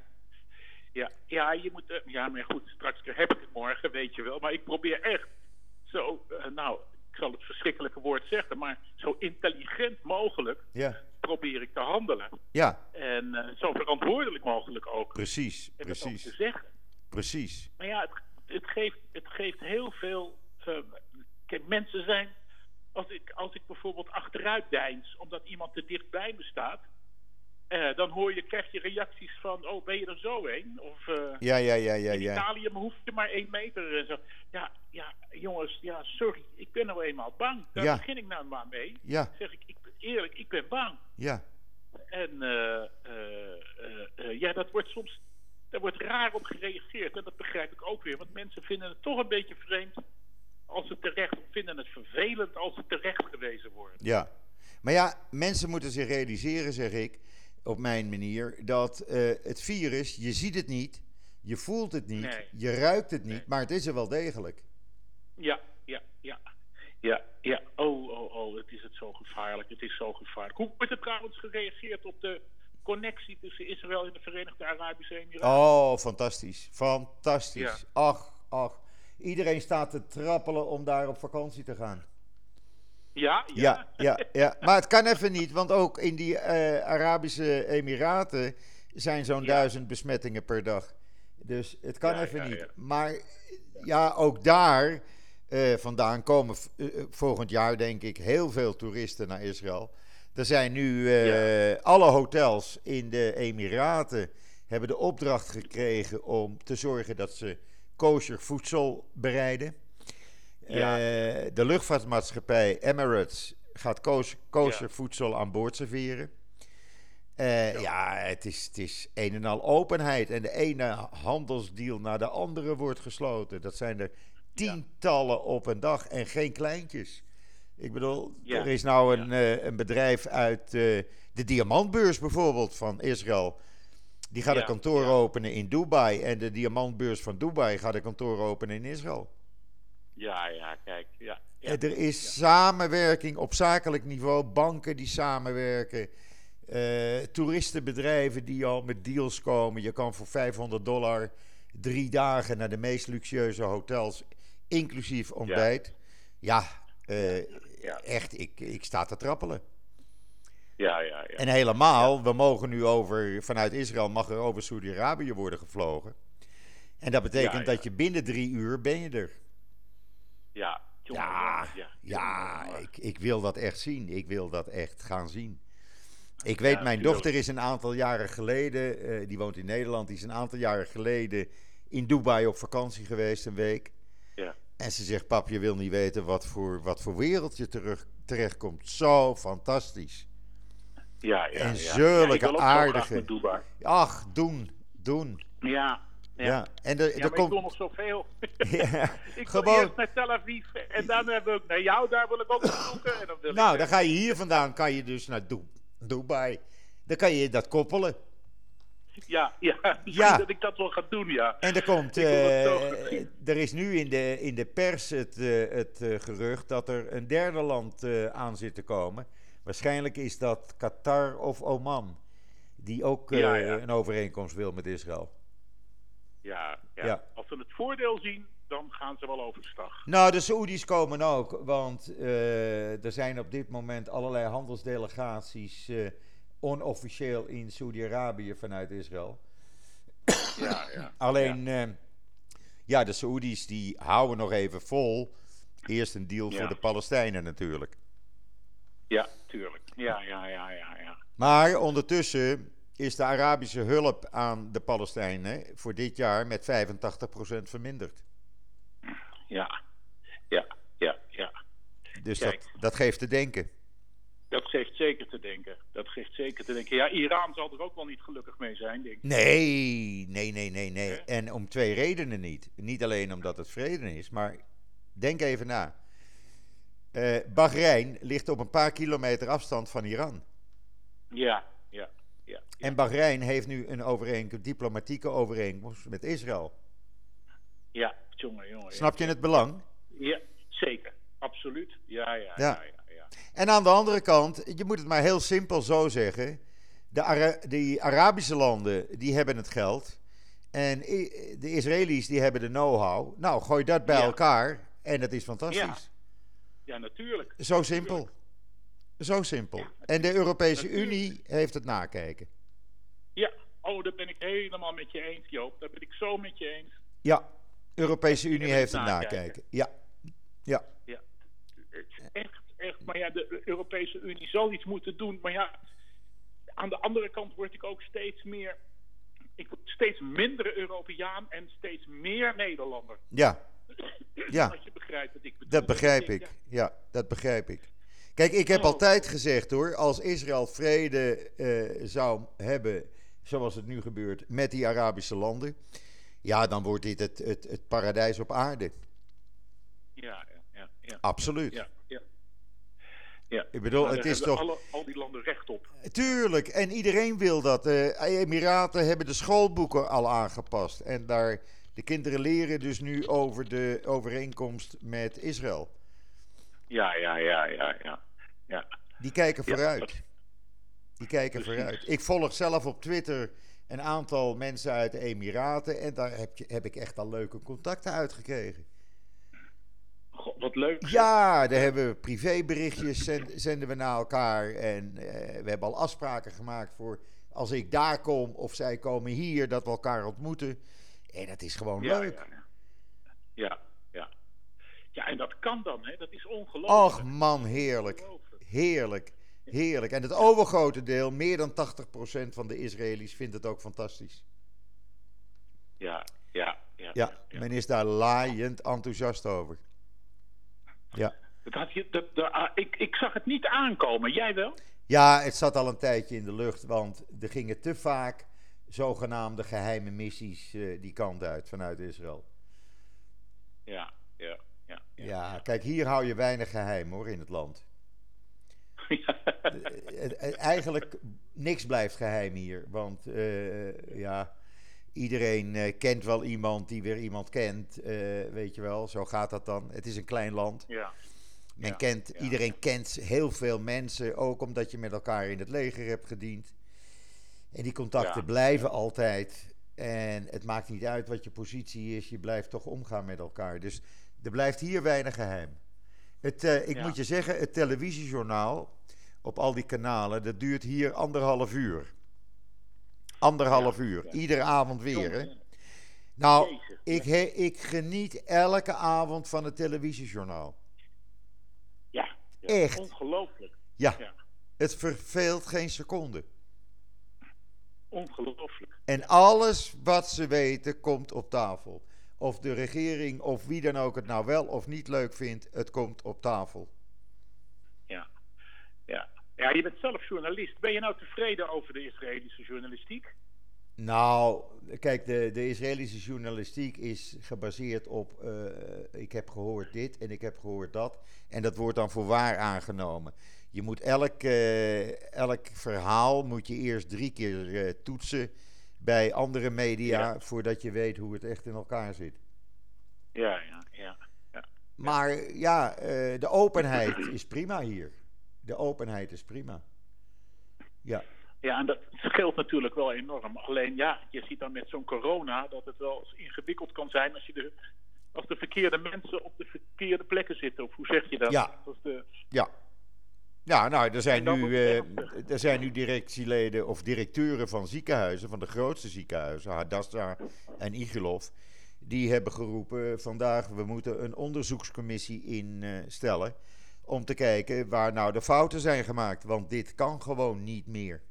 Ja, ja, je moet. eh, ja, maar goed, straks heb ik het morgen, weet je wel. Maar ik probeer echt zo. eh, nou, ik zal het verschrikkelijke woord zeggen, maar zo intelligent mogelijk Ja, probeer ik te handelen. ja En eh, zo verantwoordelijk mogelijk ook. precies, En ook te precies, zeggen. precies. Maar ja, het, het, geeft, het geeft heel veel. eh, kijk, mensen zijn. Als ik, als ik bijvoorbeeld achteruit deins omdat iemand te dicht bij me staat. Eh, dan hoor je, krijg je reacties van: Oh, ben je er zo heen? Of eh, Ja, ja, ja, ja, in ja. Italië hoef je maar één meter. En zo. Ja, ja, jongens, ja, sorry, ik ben nou eenmaal bang. Daar Ja. begin ik nou maar mee. Ja, Zeg ik, ik eerlijk, ik ben bang. ja. En eh, ja, dat wordt soms daar wordt raar op gereageerd. En dat begrijp ik ook weer. Want mensen vinden het toch een beetje vreemd als ze terecht vinden het vervelend als ze terecht gewezen worden. Ja, maar ja, mensen moeten zich realiseren, zeg ik, op mijn manier, dat eh, het virus, je ziet het niet, je voelt het niet, Nee. je ruikt het niet, Nee. maar het is er wel degelijk. Ja, ja, ja. Ja, ja. Oh, oh, oh, het is het zo gevaarlijk. Het is zo gevaarlijk. Hoe wordt er trouwens gereageerd op de connectie tussen Israël en de Verenigde Arabische Emiraten? Oh, fantastisch, fantastisch. Ja. Ach, ach. Iedereen staat te trappelen om daar op vakantie te gaan. Ja, Ja, ja, ja. Maar het kan even niet, want ook in die eh, Arabische Emiraten zijn zo'n duizend besmettingen per dag. Dus het kan even niet. Maar ja, ook daar eh, vandaan komen eh, volgend jaar, denk ik, heel veel toeristen naar Israël. Er zijn nu alle hotels in de Emiraten hebben de opdracht gekregen om te zorgen dat ze kosher voedsel bereiden. Ja. Eh, de luchtvaartmaatschappij Emirates gaat kosher voedsel aan boord serveren. ja, het is, het is een en al openheid. En de ene handelsdeal naar de andere wordt gesloten. Dat zijn er tientallen op een dag en geen kleintjes. Ik bedoel, Ja. er is nou een, eh, een bedrijf uit eh, de diamantbeurs bijvoorbeeld van Israël. Die gaat een kantoor openen in Dubai. En de diamantbeurs van Dubai gaat een kantoor openen in Israël. Ja, ja, kijk. Ja, ja. Eh, Er is samenwerking op zakelijk niveau, banken die samenwerken, eh, toeristenbedrijven die al met deals komen. Je kan voor 500 dollar drie dagen naar de meest luxueuze hotels, inclusief ontbijt. Ja, eh, Ja. echt, ik, ik sta te trappelen. ja, ja, ja. En helemaal, we mogen nu over, vanuit Israël mag er over Saudi-Arabië worden gevlogen. En dat betekent dat je binnen drie uur ben je er. Ja, jongen, Ja, jongen, ja. Jongen, ik, ik wil dat echt zien. Ik wil dat echt gaan zien. Ik weet, Ja, mijn tuurlijk. dochter is een aantal jaren geleden, eh, die woont in Nederland, die is een aantal jaren geleden in Dubai op vakantie geweest, een week. Ja. En ze zegt, pap, je wil niet weten wat voor, wat voor wereld je terug, terechtkomt. Zo fantastisch. Ja, ja, En zulke ja, aardige-. Ach, doen, doen. Ja, Ja, ja. en er, Ja, er ik komt... wil nog zoveel. Ja, ik wil gewoon... eerst naar Tel Aviv en dan hebben we naar jou, daar wil ik ook bezoeken. En dan wil Nou, ik, dan ga je hier vandaan, kan je dus naar Du- Dubai. Dan kan je dat koppelen. Ja, ja, Ja. dat ik dat wel ga doen, ja. En er komt, Ik wil eh, er is nu in de, in de pers het, eh, het eh, gerucht dat er een derde land eh, aan zit te komen. Waarschijnlijk is dat Qatar of Oman, die ook eh, Ja, ja. een overeenkomst wil met Israël. Ja, ja. Ja. Als ze het voordeel zien, dan gaan ze wel overstag. Nou, de Saoedi's komen ook, want eh, er zijn op dit moment allerlei handelsdelegaties eh, onofficieel in Saoedi-Arabië vanuit Israël. Ja, ja. Alleen, ja. ja, de Saoedi's die houden nog even vol. Eerst een deal voor de Palestijnen natuurlijk. Ja, tuurlijk. Ja, ja, ja, ja, ja. Maar ondertussen is de Arabische hulp aan de Palestijnen voor dit jaar met 85% verminderd. Ja, ja, ja, ja. Dus Kijk. dat, dat geeft te denken. Dat geeft zeker te denken. Dat geeft zeker te denken. Ja, Iran zal er ook wel niet gelukkig mee zijn, denk ik. Nee, nee, nee, nee, nee. En om twee redenen niet. Niet alleen omdat het vrede is, maar denk even na. Eh Bahrein ligt op een paar kilometer afstand van Iran. Ja, ja, ja. ja. En Bahrein heeft nu een overeenkomst, diplomatieke overeenkomst met Israël. Ja, jongen, jongen. Snap je het belang? Ja, zeker. Absoluut. Ja, ja, Ja. ja. En aan de andere kant, je moet het maar heel simpel zo zeggen. De Ara- die Arabische landen, die hebben het geld. En de Israëli's, die hebben de know-how. Nou, gooi dat bij elkaar en dat is fantastisch. Ja, natuurlijk. Zo simpel. Zo simpel. En de Europese. Unie heeft het nakijken. Ja, oh, daar ben ik helemaal met je eens, Joop. Daar ben ik zo met je eens. Ja, Europese Unie heeft het nakijken. nakijken. Ja, ja. Ja, echt, echt. Maar ja, de Europese Unie zal iets moeten doen. Maar ja, aan de andere kant word ik ook steeds meer. Ik word steeds minder Europeaan en steeds meer Nederlander. Ja, Ja. Als je begrijpt wat ik bedoel. dat begrijp ik. Ja, dat begrijp ik. Kijk, ik heb Oh. altijd gezegd hoor, als Israël vrede eh, zou hebben, zoals het nu gebeurt, met die Arabische landen, ja, dan wordt dit het, het, het paradijs op aarde. Ja, ja, ja. ja. Absoluut. Ja, ja. ja. Ik bedoel, Maar het is toch... Alle, al die landen recht op. Tuurlijk, en iedereen wil dat. De Emiraten hebben de schoolboeken al aangepast. En daar, de kinderen leren dus nu over de overeenkomst met Israël. Ja, ja, ja, ja, ja. ja. Die kijken vooruit. dat- Die kijken Precies. vooruit. Ik volg zelf op Twitter een aantal mensen uit de Emiraten. En daar heb, je, heb ik echt al leuke contacten uitgekregen. God, wat leuk. Ja, daar hebben we privéberichtjes, zend- zenden we naar elkaar. En eh, we hebben al afspraken gemaakt voor als ik daar kom of zij komen hier, dat we elkaar ontmoeten. En dat is gewoon Ja, leuk. Ja, ja. ja, ja. En dat kan dan, hè? Dat is ongelooflijk. Och man, heerlijk. Heerlijk. Heerlijk. En het overgrote deel, meer dan 80% van de Israëli's, vindt het ook fantastisch. Ja, ja, ja. Ja, men is daar laaiend enthousiast over. Ja. Dat had je, dat, dat- ah, ik, ik zag het niet aankomen. Jij wel? Ja, het zat al een tijdje in de lucht, want er gingen te vaak zogenaamde geheime missies uh, die kant uit vanuit Israël. Ja, ja, ja. Ja, ja kijk, hier hou je weinig geheim hoor in het land. Eigenlijk niks blijft geheim hier. Want uh, ja, iedereen uh, kent wel iemand die weer iemand kent. Uh, weet je wel, zo gaat dat dan. Het is een klein land. Ja. Men Ja, kent, ja. Iedereen kent heel veel mensen, ook omdat je met elkaar in het leger hebt gediend. En die contacten Ja. blijven altijd. En het maakt niet uit wat je positie is, je blijft toch omgaan met elkaar. Dus er blijft hier weinig geheim. Het, eh, ik Ja. moet je zeggen, het televisiejournaal op al die kanalen, dat duurt hier anderhalf uur. Anderhalf Ja, uur, ja. iedere avond weer. Hè? Nou, ik, he- ik geniet elke avond van het televisiejournaal. Ja. Echt. Ongelooflijk. Ja, Ja. het verveelt geen seconde. Ongelooflijk. En alles wat ze weten komt op tafel. Of de regering of wie dan ook het nou wel of niet leuk vindt, het komt op tafel. Ja. Ja. ja, je bent zelf journalist. Ben je nou tevreden over de Israëlische journalistiek? Nou, kijk, de, de Israëlische journalistiek is gebaseerd op. eh, ik heb gehoord dit en ik heb gehoord dat. En dat wordt dan voor waar aangenomen. Je moet elk, eh, elk verhaal moet je eerst drie keer eh, toetsen bij andere media. Ja. voordat je weet hoe het echt in elkaar zit. Ja, ja, ja. Maar ja, eh, de openheid is prima hier. De openheid is prima. Ja, Ja, en dat scheelt natuurlijk wel enorm. Alleen ja, je ziet dan met zo'n corona dat het wel eens ingewikkeld kan zijn als je de, als de verkeerde mensen op de verkeerde plekken zitten. Of hoe zeg je dat? Ja. Als de, ja. Ja, nou, er zijn, nu, ernstig. er zijn nu directieleden of directeuren van ziekenhuizen, van de grootste ziekenhuizen, Hadassah en Igilov, die hebben geroepen vandaag, we moeten een onderzoekscommissie instellen om te kijken waar nou de fouten zijn gemaakt, want dit kan gewoon niet meer.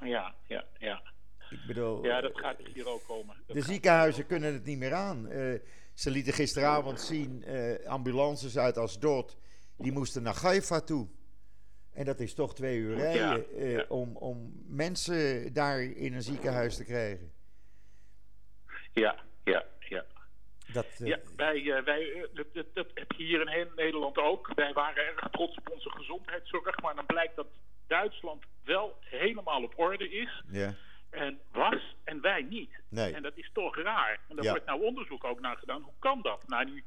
ja, ja, ja. Ik bedoel, Ja, dat gaat hier ook komen. Dat De ziekenhuizen kunnen het niet meer aan. Eh, ze lieten gisteravond zien eh, ambulances uit Asdod. Die moesten naar Haifa toe. En dat is toch twee uur rijden eh, ja. om, om mensen daar in een ziekenhuis te krijgen. Ja, ja, ja. Dat, eh, Ja, wij, eh, wij, dat, dat, dat heb je hier in heel Nederland ook. Wij waren erg trots op onze gezondheidszorg, maar dan blijkt dat Duitsland wel helemaal op orde is ja. en was en wij niet. Nee. En dat is toch raar. En daar Ja. wordt nou onderzoek ook naar gedaan. Hoe kan dat? Nou, nu,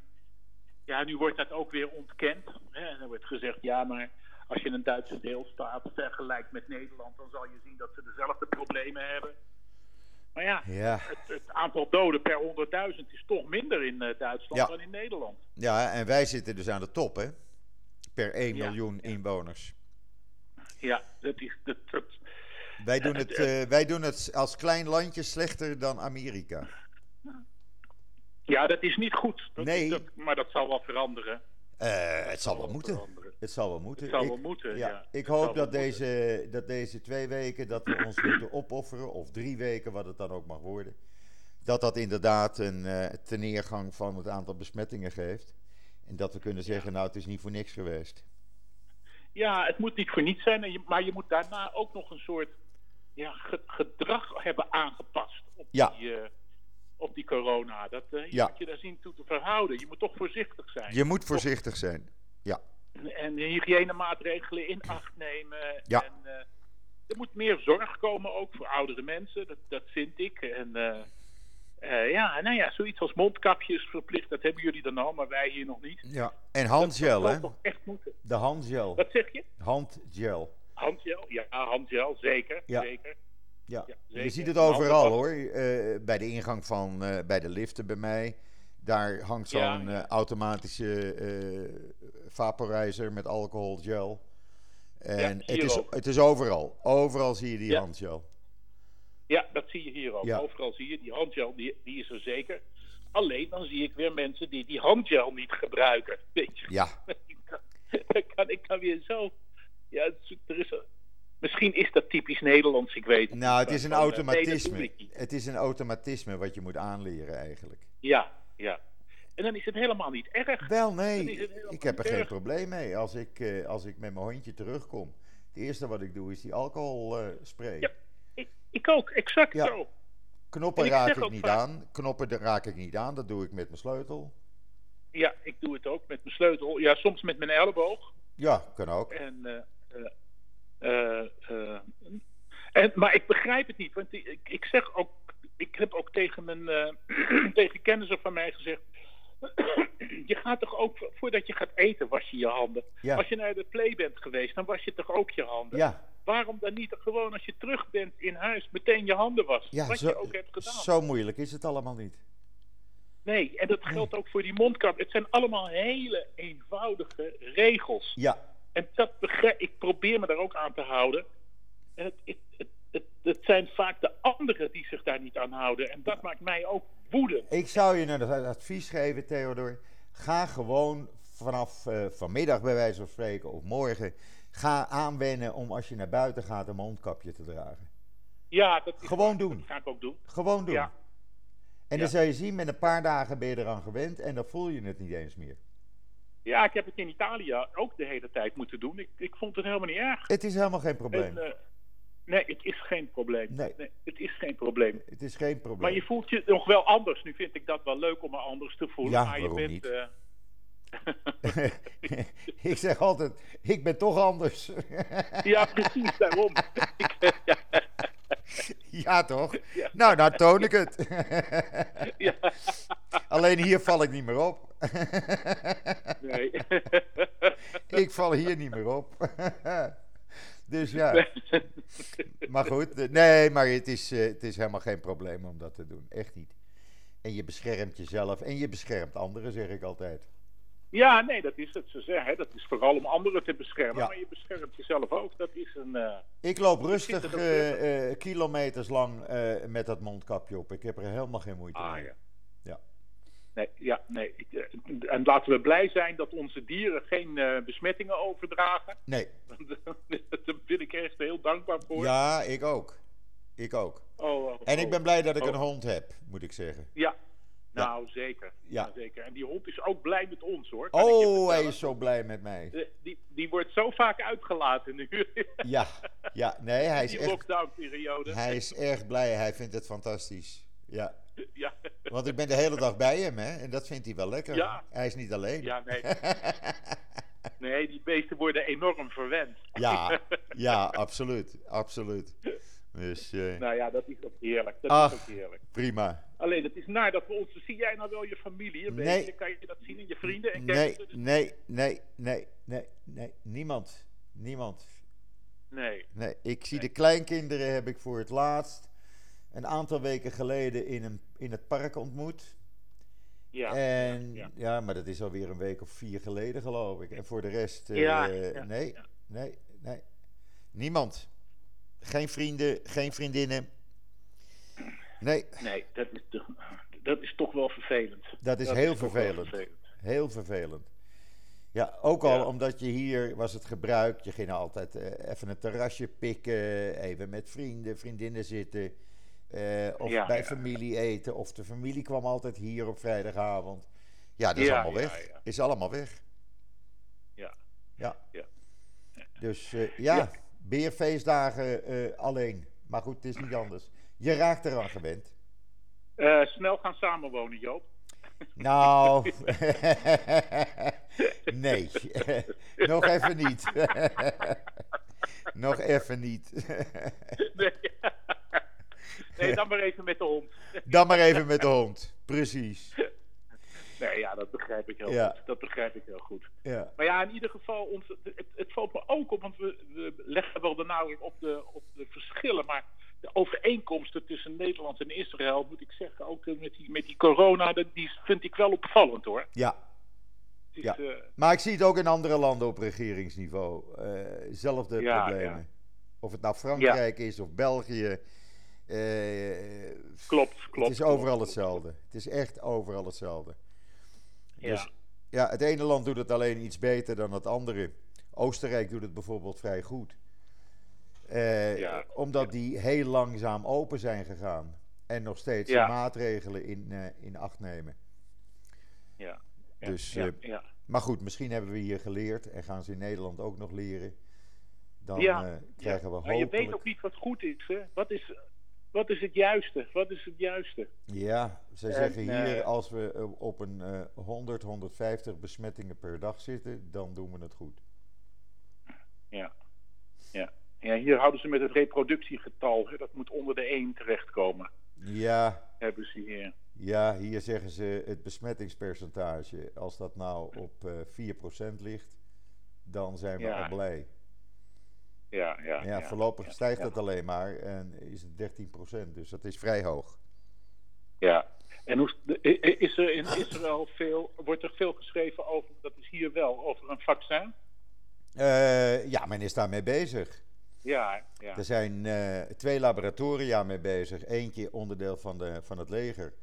ja, nu wordt dat ook weer ontkend. Hè? En er wordt gezegd, ja, maar als je een Duitse deelstaat vergelijkt met Nederland, dan zal je zien dat ze dezelfde problemen hebben. Maar ja, Ja. het, het aantal doden per 100.000 is toch minder in eh, Duitsland Ja. dan in Nederland. ja, en wij zitten dus aan de top, hè? Per 1 Ja, miljoen inwoners. Ja, dat is. Dat, dat, Wij doen, het, het- eh, wij doen het als klein landje slechter dan Amerika. ja, dat is niet goed. Dat, Nee. maar dat zal wel veranderen. Eh, het zal wel moeten. Het zal wel moeten. Het zal Ik- wel moeten, Ja, ja. ik hoop dat moeten. deze, dat deze twee weken dat we ons moeten opofferen, of drie weken, wat het dan ook mag worden, dat dat inderdaad een eh teneergang van het aantal besmettingen geeft. En dat we kunnen zeggen, nou het is niet voor niks geweest. Ja, het moet niet voor niets zijn, maar je moet daarna ook nog een soort ja, ge- gedrag hebben aangepast op, Ja. die, eh, op die corona. Dat, eh, je Ja. moet je daar zien toe te verhouden. Je moet toch voorzichtig zijn. Je moet voorzichtig zijn. Ja, En de hygiënemaatregelen in acht nemen. Ja. En, eh, er moet meer zorg komen ook voor oudere mensen, dat, dat vind ik. En eh, eh, ja, nou ja, zoiets als mondkapjes verplicht, dat hebben jullie dan al, maar wij hier nog niet. ja. En handgel, dat hè? zal toch echt moeten. De handgel. Wat zeg je? Handgel. Handgel? Ja, handgel, zeker. Ja. zeker. Ja, Ja, je ziet het overal hoor. Bij de ingang van, bij de liften bij mij. Daar hangt zo'n Ja, ja. eh, automatische eh, vaporizer met alcoholgel. En Ja, het, is, ook. het is overal. Overal zie je die handgel. Ja, dat zie je hier ook. Overal zie je, die handgel, die, die is er zeker. Alleen dan zie ik weer mensen die die handgel niet gebruiken. Weet je? Ja, Dan kan ik dan weer zo. Ja, er is, misschien is dat typisch Nederlands, ik weet het nou het is een eh, nee, automatisme. ik. Het is een automatisme wat je moet aanleren eigenlijk. Ja, ja. En dan is het helemaal niet erg. Wel nee, ik heb er geen erg. probleem mee. Als ik, eh, als ik met mijn hondje terugkom, Het eerste wat ik doe is die alcoholspray. Ja. Ik, ik ook, exact Ja. zo. Knoppen ik raak ik niet vaak- aan. Knoppen raak ik niet aan. Dat doe ik met mijn sleutel. Ja, ik doe het ook met mijn sleutel. Ja, soms met mijn elleboog. Ja, kan ook. En, eh, en, maar ik begrijp het niet, want ik, ik zeg ook, ik heb ook tegen, mijn, eh, tegen kennissen van mij gezegd, je gaat toch ook, voordat je gaat eten, was je je handen. Ja. Als je naar de play bent geweest, dan was je toch ook je handen. Ja, Waarom dan niet gewoon als je terug bent in huis meteen je handen wassen? ja wat zo, je ook hebt gedaan. zo moeilijk is het allemaal niet. Nee, en dat geldt ook voor die mondkap. Het zijn allemaal hele eenvoudige regels. Ja, En dat begrijp ik, probeer me daar ook aan te houden. En het, het, het, het, zijn vaak de anderen die zich daar niet aan houden. En dat maakt mij ook woedend. ik zou je een advies geven, Theodor. Ga gewoon vanaf eh, vanmiddag, bij wijze van spreken, of morgen. Ga aanwennen om als je naar buiten gaat een mondkapje te dragen. Ja, dat is Gewoon waar. doen. Dat ga ik ook doen. Gewoon doen. Ja. En Ja. dan zal je zien, met een paar dagen ben je eraan gewend en dan voel je het niet eens meer. Ja, ik heb het in Italië ook de hele tijd moeten doen. Ik, ik vond het helemaal niet erg. Het is helemaal geen probleem. En, eh, nee, het is geen probleem. Nee. het is geen probleem. Het is geen probleem. Maar je voelt je nog wel anders. Nu vind ik dat wel leuk om me anders te voelen. Ja, maar je waarom bent, niet? eh, ik zeg altijd, ik ben toch anders. ja, precies, daarom. Ja, ja, toch? Ja. Nou, nou toon ik het. ja, Alleen hier val ik niet meer op. nee. ik val hier niet meer op. dus ja, maar goed. eh, Nee, maar het is, eh, het is helemaal geen probleem om dat te doen. Echt niet. En je beschermt jezelf en je beschermt anderen, zeg ik altijd. Ja, nee, dat is het. Ze zeggen, hè, dat is vooral om anderen te beschermen. Ja. Maar je beschermt jezelf ook. Dat is een... eh, Ik loop rustig kilometers lang met dat mondkapje op. Ik heb er helemaal geen moeite ah, mee. ja. Nee, ja, nee. Eh, en laten we blij zijn dat onze dieren geen eh, besmettingen overdragen. Nee, Daar ben ik echt heel dankbaar voor. ja, ik ook. Ik ook. Oh, oh, En ik ben blij dat ik oh. een hond heb, moet ik zeggen. Ja, nou zeker. Ja. Ja. zeker. En die hond is ook blij met ons hoor. kan Oh, hij is zo blij met mij. Eh, Die, die wordt zo vaak uitgelaten nu. Ja, ja, nee, hij is die echt, lockdown-periode. hij is erg blij. Hij vindt het fantastisch. Ja, Ja. Want ik ben de hele dag bij hem, hè. En dat vindt hij wel lekker. Ja. Hij is niet alleen. ja, nee. Nee, die beesten worden enorm verwend. ja, ja, absoluut. Absoluut. Dus eh, Nou ja, dat is ook heerlijk. Dat Ach. is ook heerlijk. prima. Alleen, het is naar dat we ons... Zie jij nou wel je familie een Nee. beetje? Kan je dat zien in je vrienden en Nee, nee, nee, nee, nee, nee. Niemand. Niemand. Nee. Nee, ik zie Nee. de kleinkinderen heb ik voor het laatst een aantal weken geleden in, een, in het park ontmoet. Ja. en ja, ja, maar dat is alweer een week of vier geleden, geloof ik. En voor de rest, eh, Ja, nee, nee, nee. Niemand. Geen vrienden, geen vriendinnen. Nee, Nee, dat is, toch, dat is toch wel vervelend. dat is Dat heel vervelend. Heel vervelend. Ja, ook al omdat je hier was het gebruik. Je ging altijd eh, even een terrasje pikken, even met vrienden, vriendinnen zitten. Eh, of Ja, bij ja, familie eten. Of de familie kwam altijd hier op vrijdagavond. Ja, dat is Ja, allemaal weg. ja. Is allemaal weg. Ja. Ja. Ja. Dus eh, ja, Ja. beerfeestdagen eh, alleen. Maar goed, het is niet anders. Je raakt eraan gewend. Eh, snel gaan samenwonen, Joop. Nou, nee. Nog even niet. Nog even niet. nee. Nee, dan maar even met de hond. Dan maar even met de hond. Precies. Nee, ja, dat begrijp ik heel Ja. goed. Dat begrijp ik heel goed. Ja. Maar ja, in ieder geval, ons, het, het valt me ook op, want we, we leggen wel de nadruk op de, op de verschillen. Maar de overeenkomsten tussen Nederland en Israël, moet ik zeggen, ook eh, met die, met die corona, dat, die vind ik wel opvallend hoor. ja. Ja. eh, Maar ik zie het ook in andere landen op regeringsniveau. Eh zelfde Ja, problemen. Of het nou Frankrijk is of België. Eh, klopt, klopt. het is overal klopt, hetzelfde. Het is echt overal hetzelfde. Ja. Dus ja, het ene land doet het alleen iets beter dan het andere. Oostenrijk doet het bijvoorbeeld vrij goed. Eh, Ja, omdat die heel langzaam open zijn gegaan. En nog steeds Ja. de maatregelen in, eh, in acht nemen. Ja. Ja, Dus, ja, ja. Maar goed, misschien hebben we hier geleerd en gaan ze in Nederland ook nog leren. dan krijgen we Maar je weet hopelijk... ook niet wat goed is. Hè? Wat, is wat is het juiste? Wat is het juiste? Ja, ze En, zeggen hier, eh, als we eh, op een eh 100, 150 besmettingen per dag zitten, dan doen we het goed. Ja. ja. Ja, hier houden ze met het reproductiegetal. Hè? Dat moet onder de 1 terechtkomen. Ja, Hebben ze hier. ja, hier zeggen ze het besmettingspercentage. Als dat nou op eh 4% ligt, dan zijn we Ja. al blij. Ja, ja, Ja, voorlopig Ja, stijgt ja. dat alleen maar en is het 13%, dus dat is vrij hoog. Ja. En hoe, is er in Israël veel, wordt er veel geschreven over, dat is hier wel, over een vaccin? Eh, ja, men is daarmee bezig. Ja, ja. Er zijn eh, twee laboratoria mee bezig. Eentje onderdeel van, de, van het leger.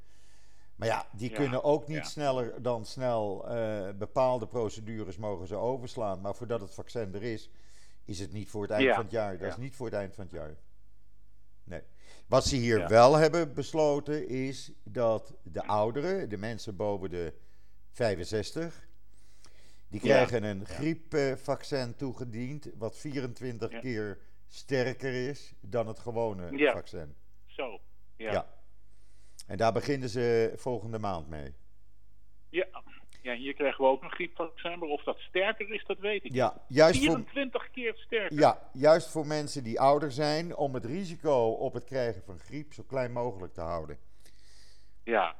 Maar ja, die Ja, kunnen ook niet sneller dan snel eh, bepaalde procedures mogen ze overslaan. Maar voordat het vaccin er is, is het niet voor het eind Ja, van het jaar. Dat ja. is niet voor het eind van het jaar. Nee. Wat ze hier Ja. wel hebben besloten is dat de ouderen, de mensen boven de 65, die krijgen een griepvaccin toegediend, wat 24 Ja. keer sterker is dan het gewone Ja. vaccin. Zo. Ja. Ja. En daar beginnen ze volgende maand mee. Ja. Ja, hier krijgen we ook een griepvaccin, maar of dat sterker is, dat weet ik Ja, juist niet. voor, 24 keer sterker. ja, juist voor mensen die ouder zijn, om het risico op het krijgen van griep zo klein mogelijk te houden. Ja.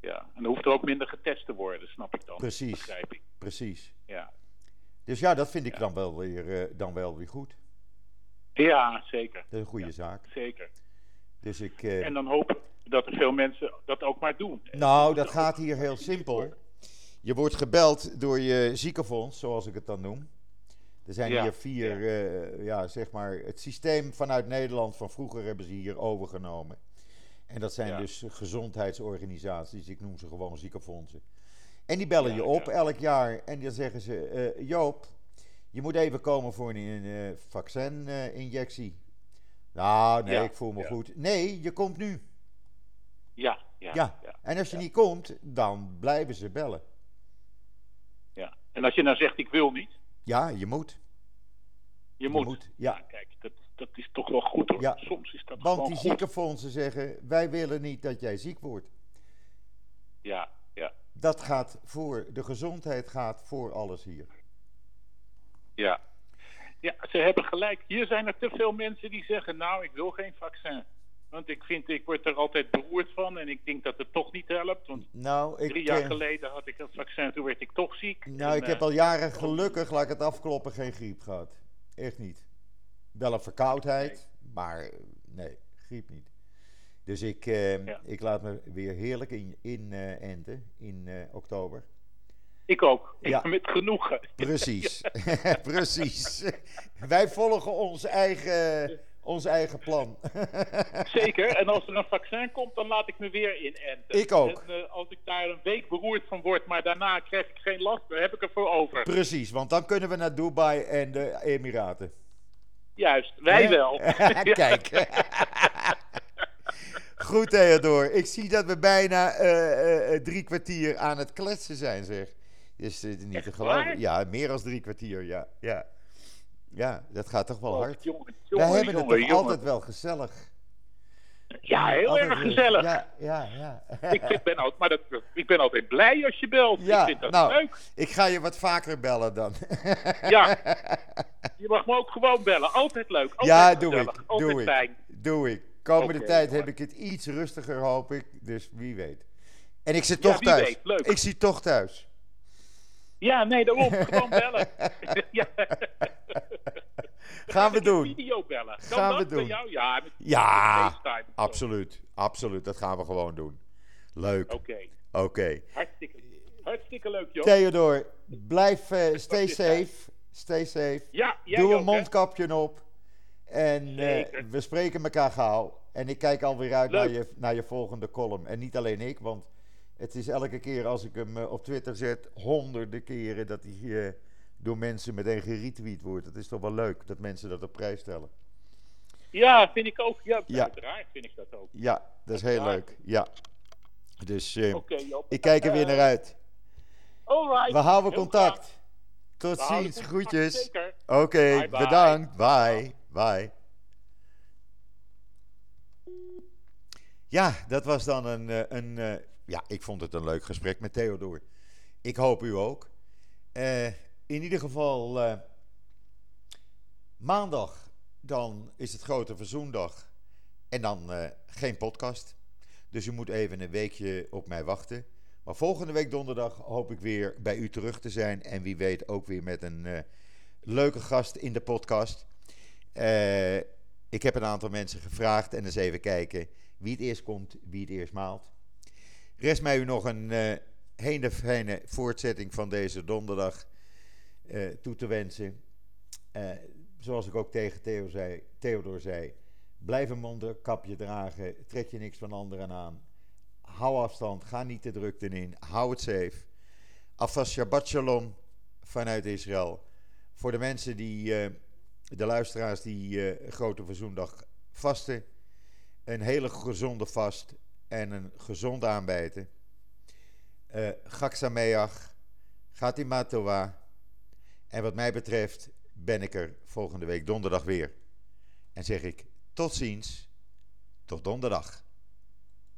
ja. En dan hoeft er ook minder getest te worden, snap ik dan. Precies. Begrijp ik. Precies. Ja. Dus ja, dat vind ik Ja. dan, wel weer, eh, dan wel weer goed. Ja, zeker. Dat is een goede Ja. zaak. Zeker. Dus ik. eh, En dan hopen dat er veel mensen dat ook maar doen. nou, dat gaat hier heel simpel. Je wordt gebeld door je ziekenfonds, zoals ik het dan noem. Er zijn Ja, hier vier, eh, ja, zeg maar, het systeem vanuit Nederland van vroeger hebben ze hier overgenomen. En dat zijn Ja. dus gezondheidsorganisaties, ik noem ze gewoon ziekenfondsen. En die bellen Ja, je op ja. elk jaar en dan zeggen ze, eh, Joop, je moet even komen voor een eh, vaccininjectie. nou, nee, Ja, ik voel me ja. goed. Nee, je komt nu. Ja, ja, Ja, ja. en als je ja. niet komt, dan blijven ze bellen. En als je nou zegt, ik wil niet, Ja, je moet. je moet. moet, ja. kijk, dat, dat is toch wel goed hoor. Ja. Soms is dat Want die goed. ziekenfondsen zeggen: wij willen niet dat jij ziek wordt. Ja, ja, Dat gaat voor, de gezondheid gaat voor alles hier. ja. Ja, ze hebben gelijk. Hier zijn er te veel mensen die zeggen, nou, ik wil geen vaccin. Want ik vind, ik word er altijd beroerd van en ik denk dat het toch niet helpt. Want Nou, ik, drie jaar eh, geleden had ik een vaccin, toen werd ik toch ziek. nou, En, ik heb eh, al jaren gelukkig, laat ik het afkloppen, geen griep gehad. Echt niet. Wel een verkoudheid, maar eh, nee, griep niet. Dus ik, eh, Ja. ik laat me weer heerlijk in, in enten in oktober. Ik ook. Ik Ja. met genoegen. Precies, precies. Wij volgen ons eigen, ons eigen plan. Zeker. En als er een vaccin komt, dan laat ik me weer inenten. Ik ook. En, eh, als ik daar een week beroerd van word, maar daarna krijg ik geen last meer, heb ik ervoor over. Precies, want dan kunnen we naar Dubai en de Emiraten. Juist, wij wel. Kijk. Goed, Theodor. Ik zie dat we bijna eh, eh, drie kwartier aan het kletsen zijn, zeg. Dus het is niet Echt te geloven. waar? Ja, meer dan drie kwartier, ja. Ja, ja dat gaat toch wel Oh, hard. jongen, Wij jongen, hebben het toch altijd wel gezellig. Ja, heel Altijd erg gezellig. Ja, ja, ja. Ik, vind, ben altijd, maar dat, ik ben altijd blij als je belt. Ja, ik vind dat nou. leuk. Ik ga je wat vaker bellen dan. Ja. Je mag me ook gewoon bellen. Altijd leuk. Altijd ja, doe gezellig, ik. Altijd Doe ik. Doe ik. Komende tijd heb ik het iets rustiger, hoop ik. Dus wie weet. En ik zit toch thuis. weet. Leuk. Ik zit toch thuis. Ja, nee, daarom. Gewoon bellen. ja. Gaan we doen. Video bellen. Kan Gaan we bij doen. jou? Ja, met, Ja, met. Absoluut. Absoluut. Dat gaan we gewoon doen. Leuk. Oké. Oké, hartstikke, hartstikke leuk, joh. Theodor, blijf, eh, stay safe. Stay safe. Ja, jij Doe een hè? mondkapje op. En eh, we spreken elkaar gauw. En ik kijk alweer uit naar je, naar je volgende column. En niet alleen ik, want het is elke keer als ik hem eh, op Twitter zet, honderden keren dat hij eh, door mensen meteen geretweet wordt. Het is toch wel leuk dat mensen dat op prijs stellen. Ja, vind ik ook. Ja, Ja. uiteraard vind ik dat ook. Ja, dat is heel leuk. Ja. Dus eh, ik kijk er weer naar uit. Alright. We houden Heel contact. Tot We ziens, groetjes. Oké, bedankt. Bye. Bye. Ja, dat was dan een, een ja, ik vond het een leuk gesprek met Theodor. Ik hoop u ook. Eh, in ieder geval, eh, maandag, dan is het grote verzoendag. En dan eh, geen podcast. Dus u moet even een weekje op mij wachten. Maar volgende week donderdag hoop ik weer bij u terug te zijn. En wie weet ook weer met een leuke gast in de podcast. Ik heb een aantal mensen gevraagd en eens even kijken wie het eerst komt, wie het eerst maalt. Rest mij u nog een eh, hele fijne voortzetting van deze donderdag eh, toe te wensen. Eh, zoals ik ook tegen Theo zei, Theodor zei, blijf een mondkapje dragen, trek je niks van anderen aan. Hou afstand, ga niet de drukte in, hou het safe. Alvast Shabbat Shalom vanuit Israël. Voor de mensen die, de luisteraars die Grote Verzoendag vasten, een hele gezonde vast en een gezond aanbijten. Eh Gak Sameach, Gatima Tova. En wat mij betreft ben ik er volgende week donderdag weer. En zeg ik tot ziens, tot donderdag.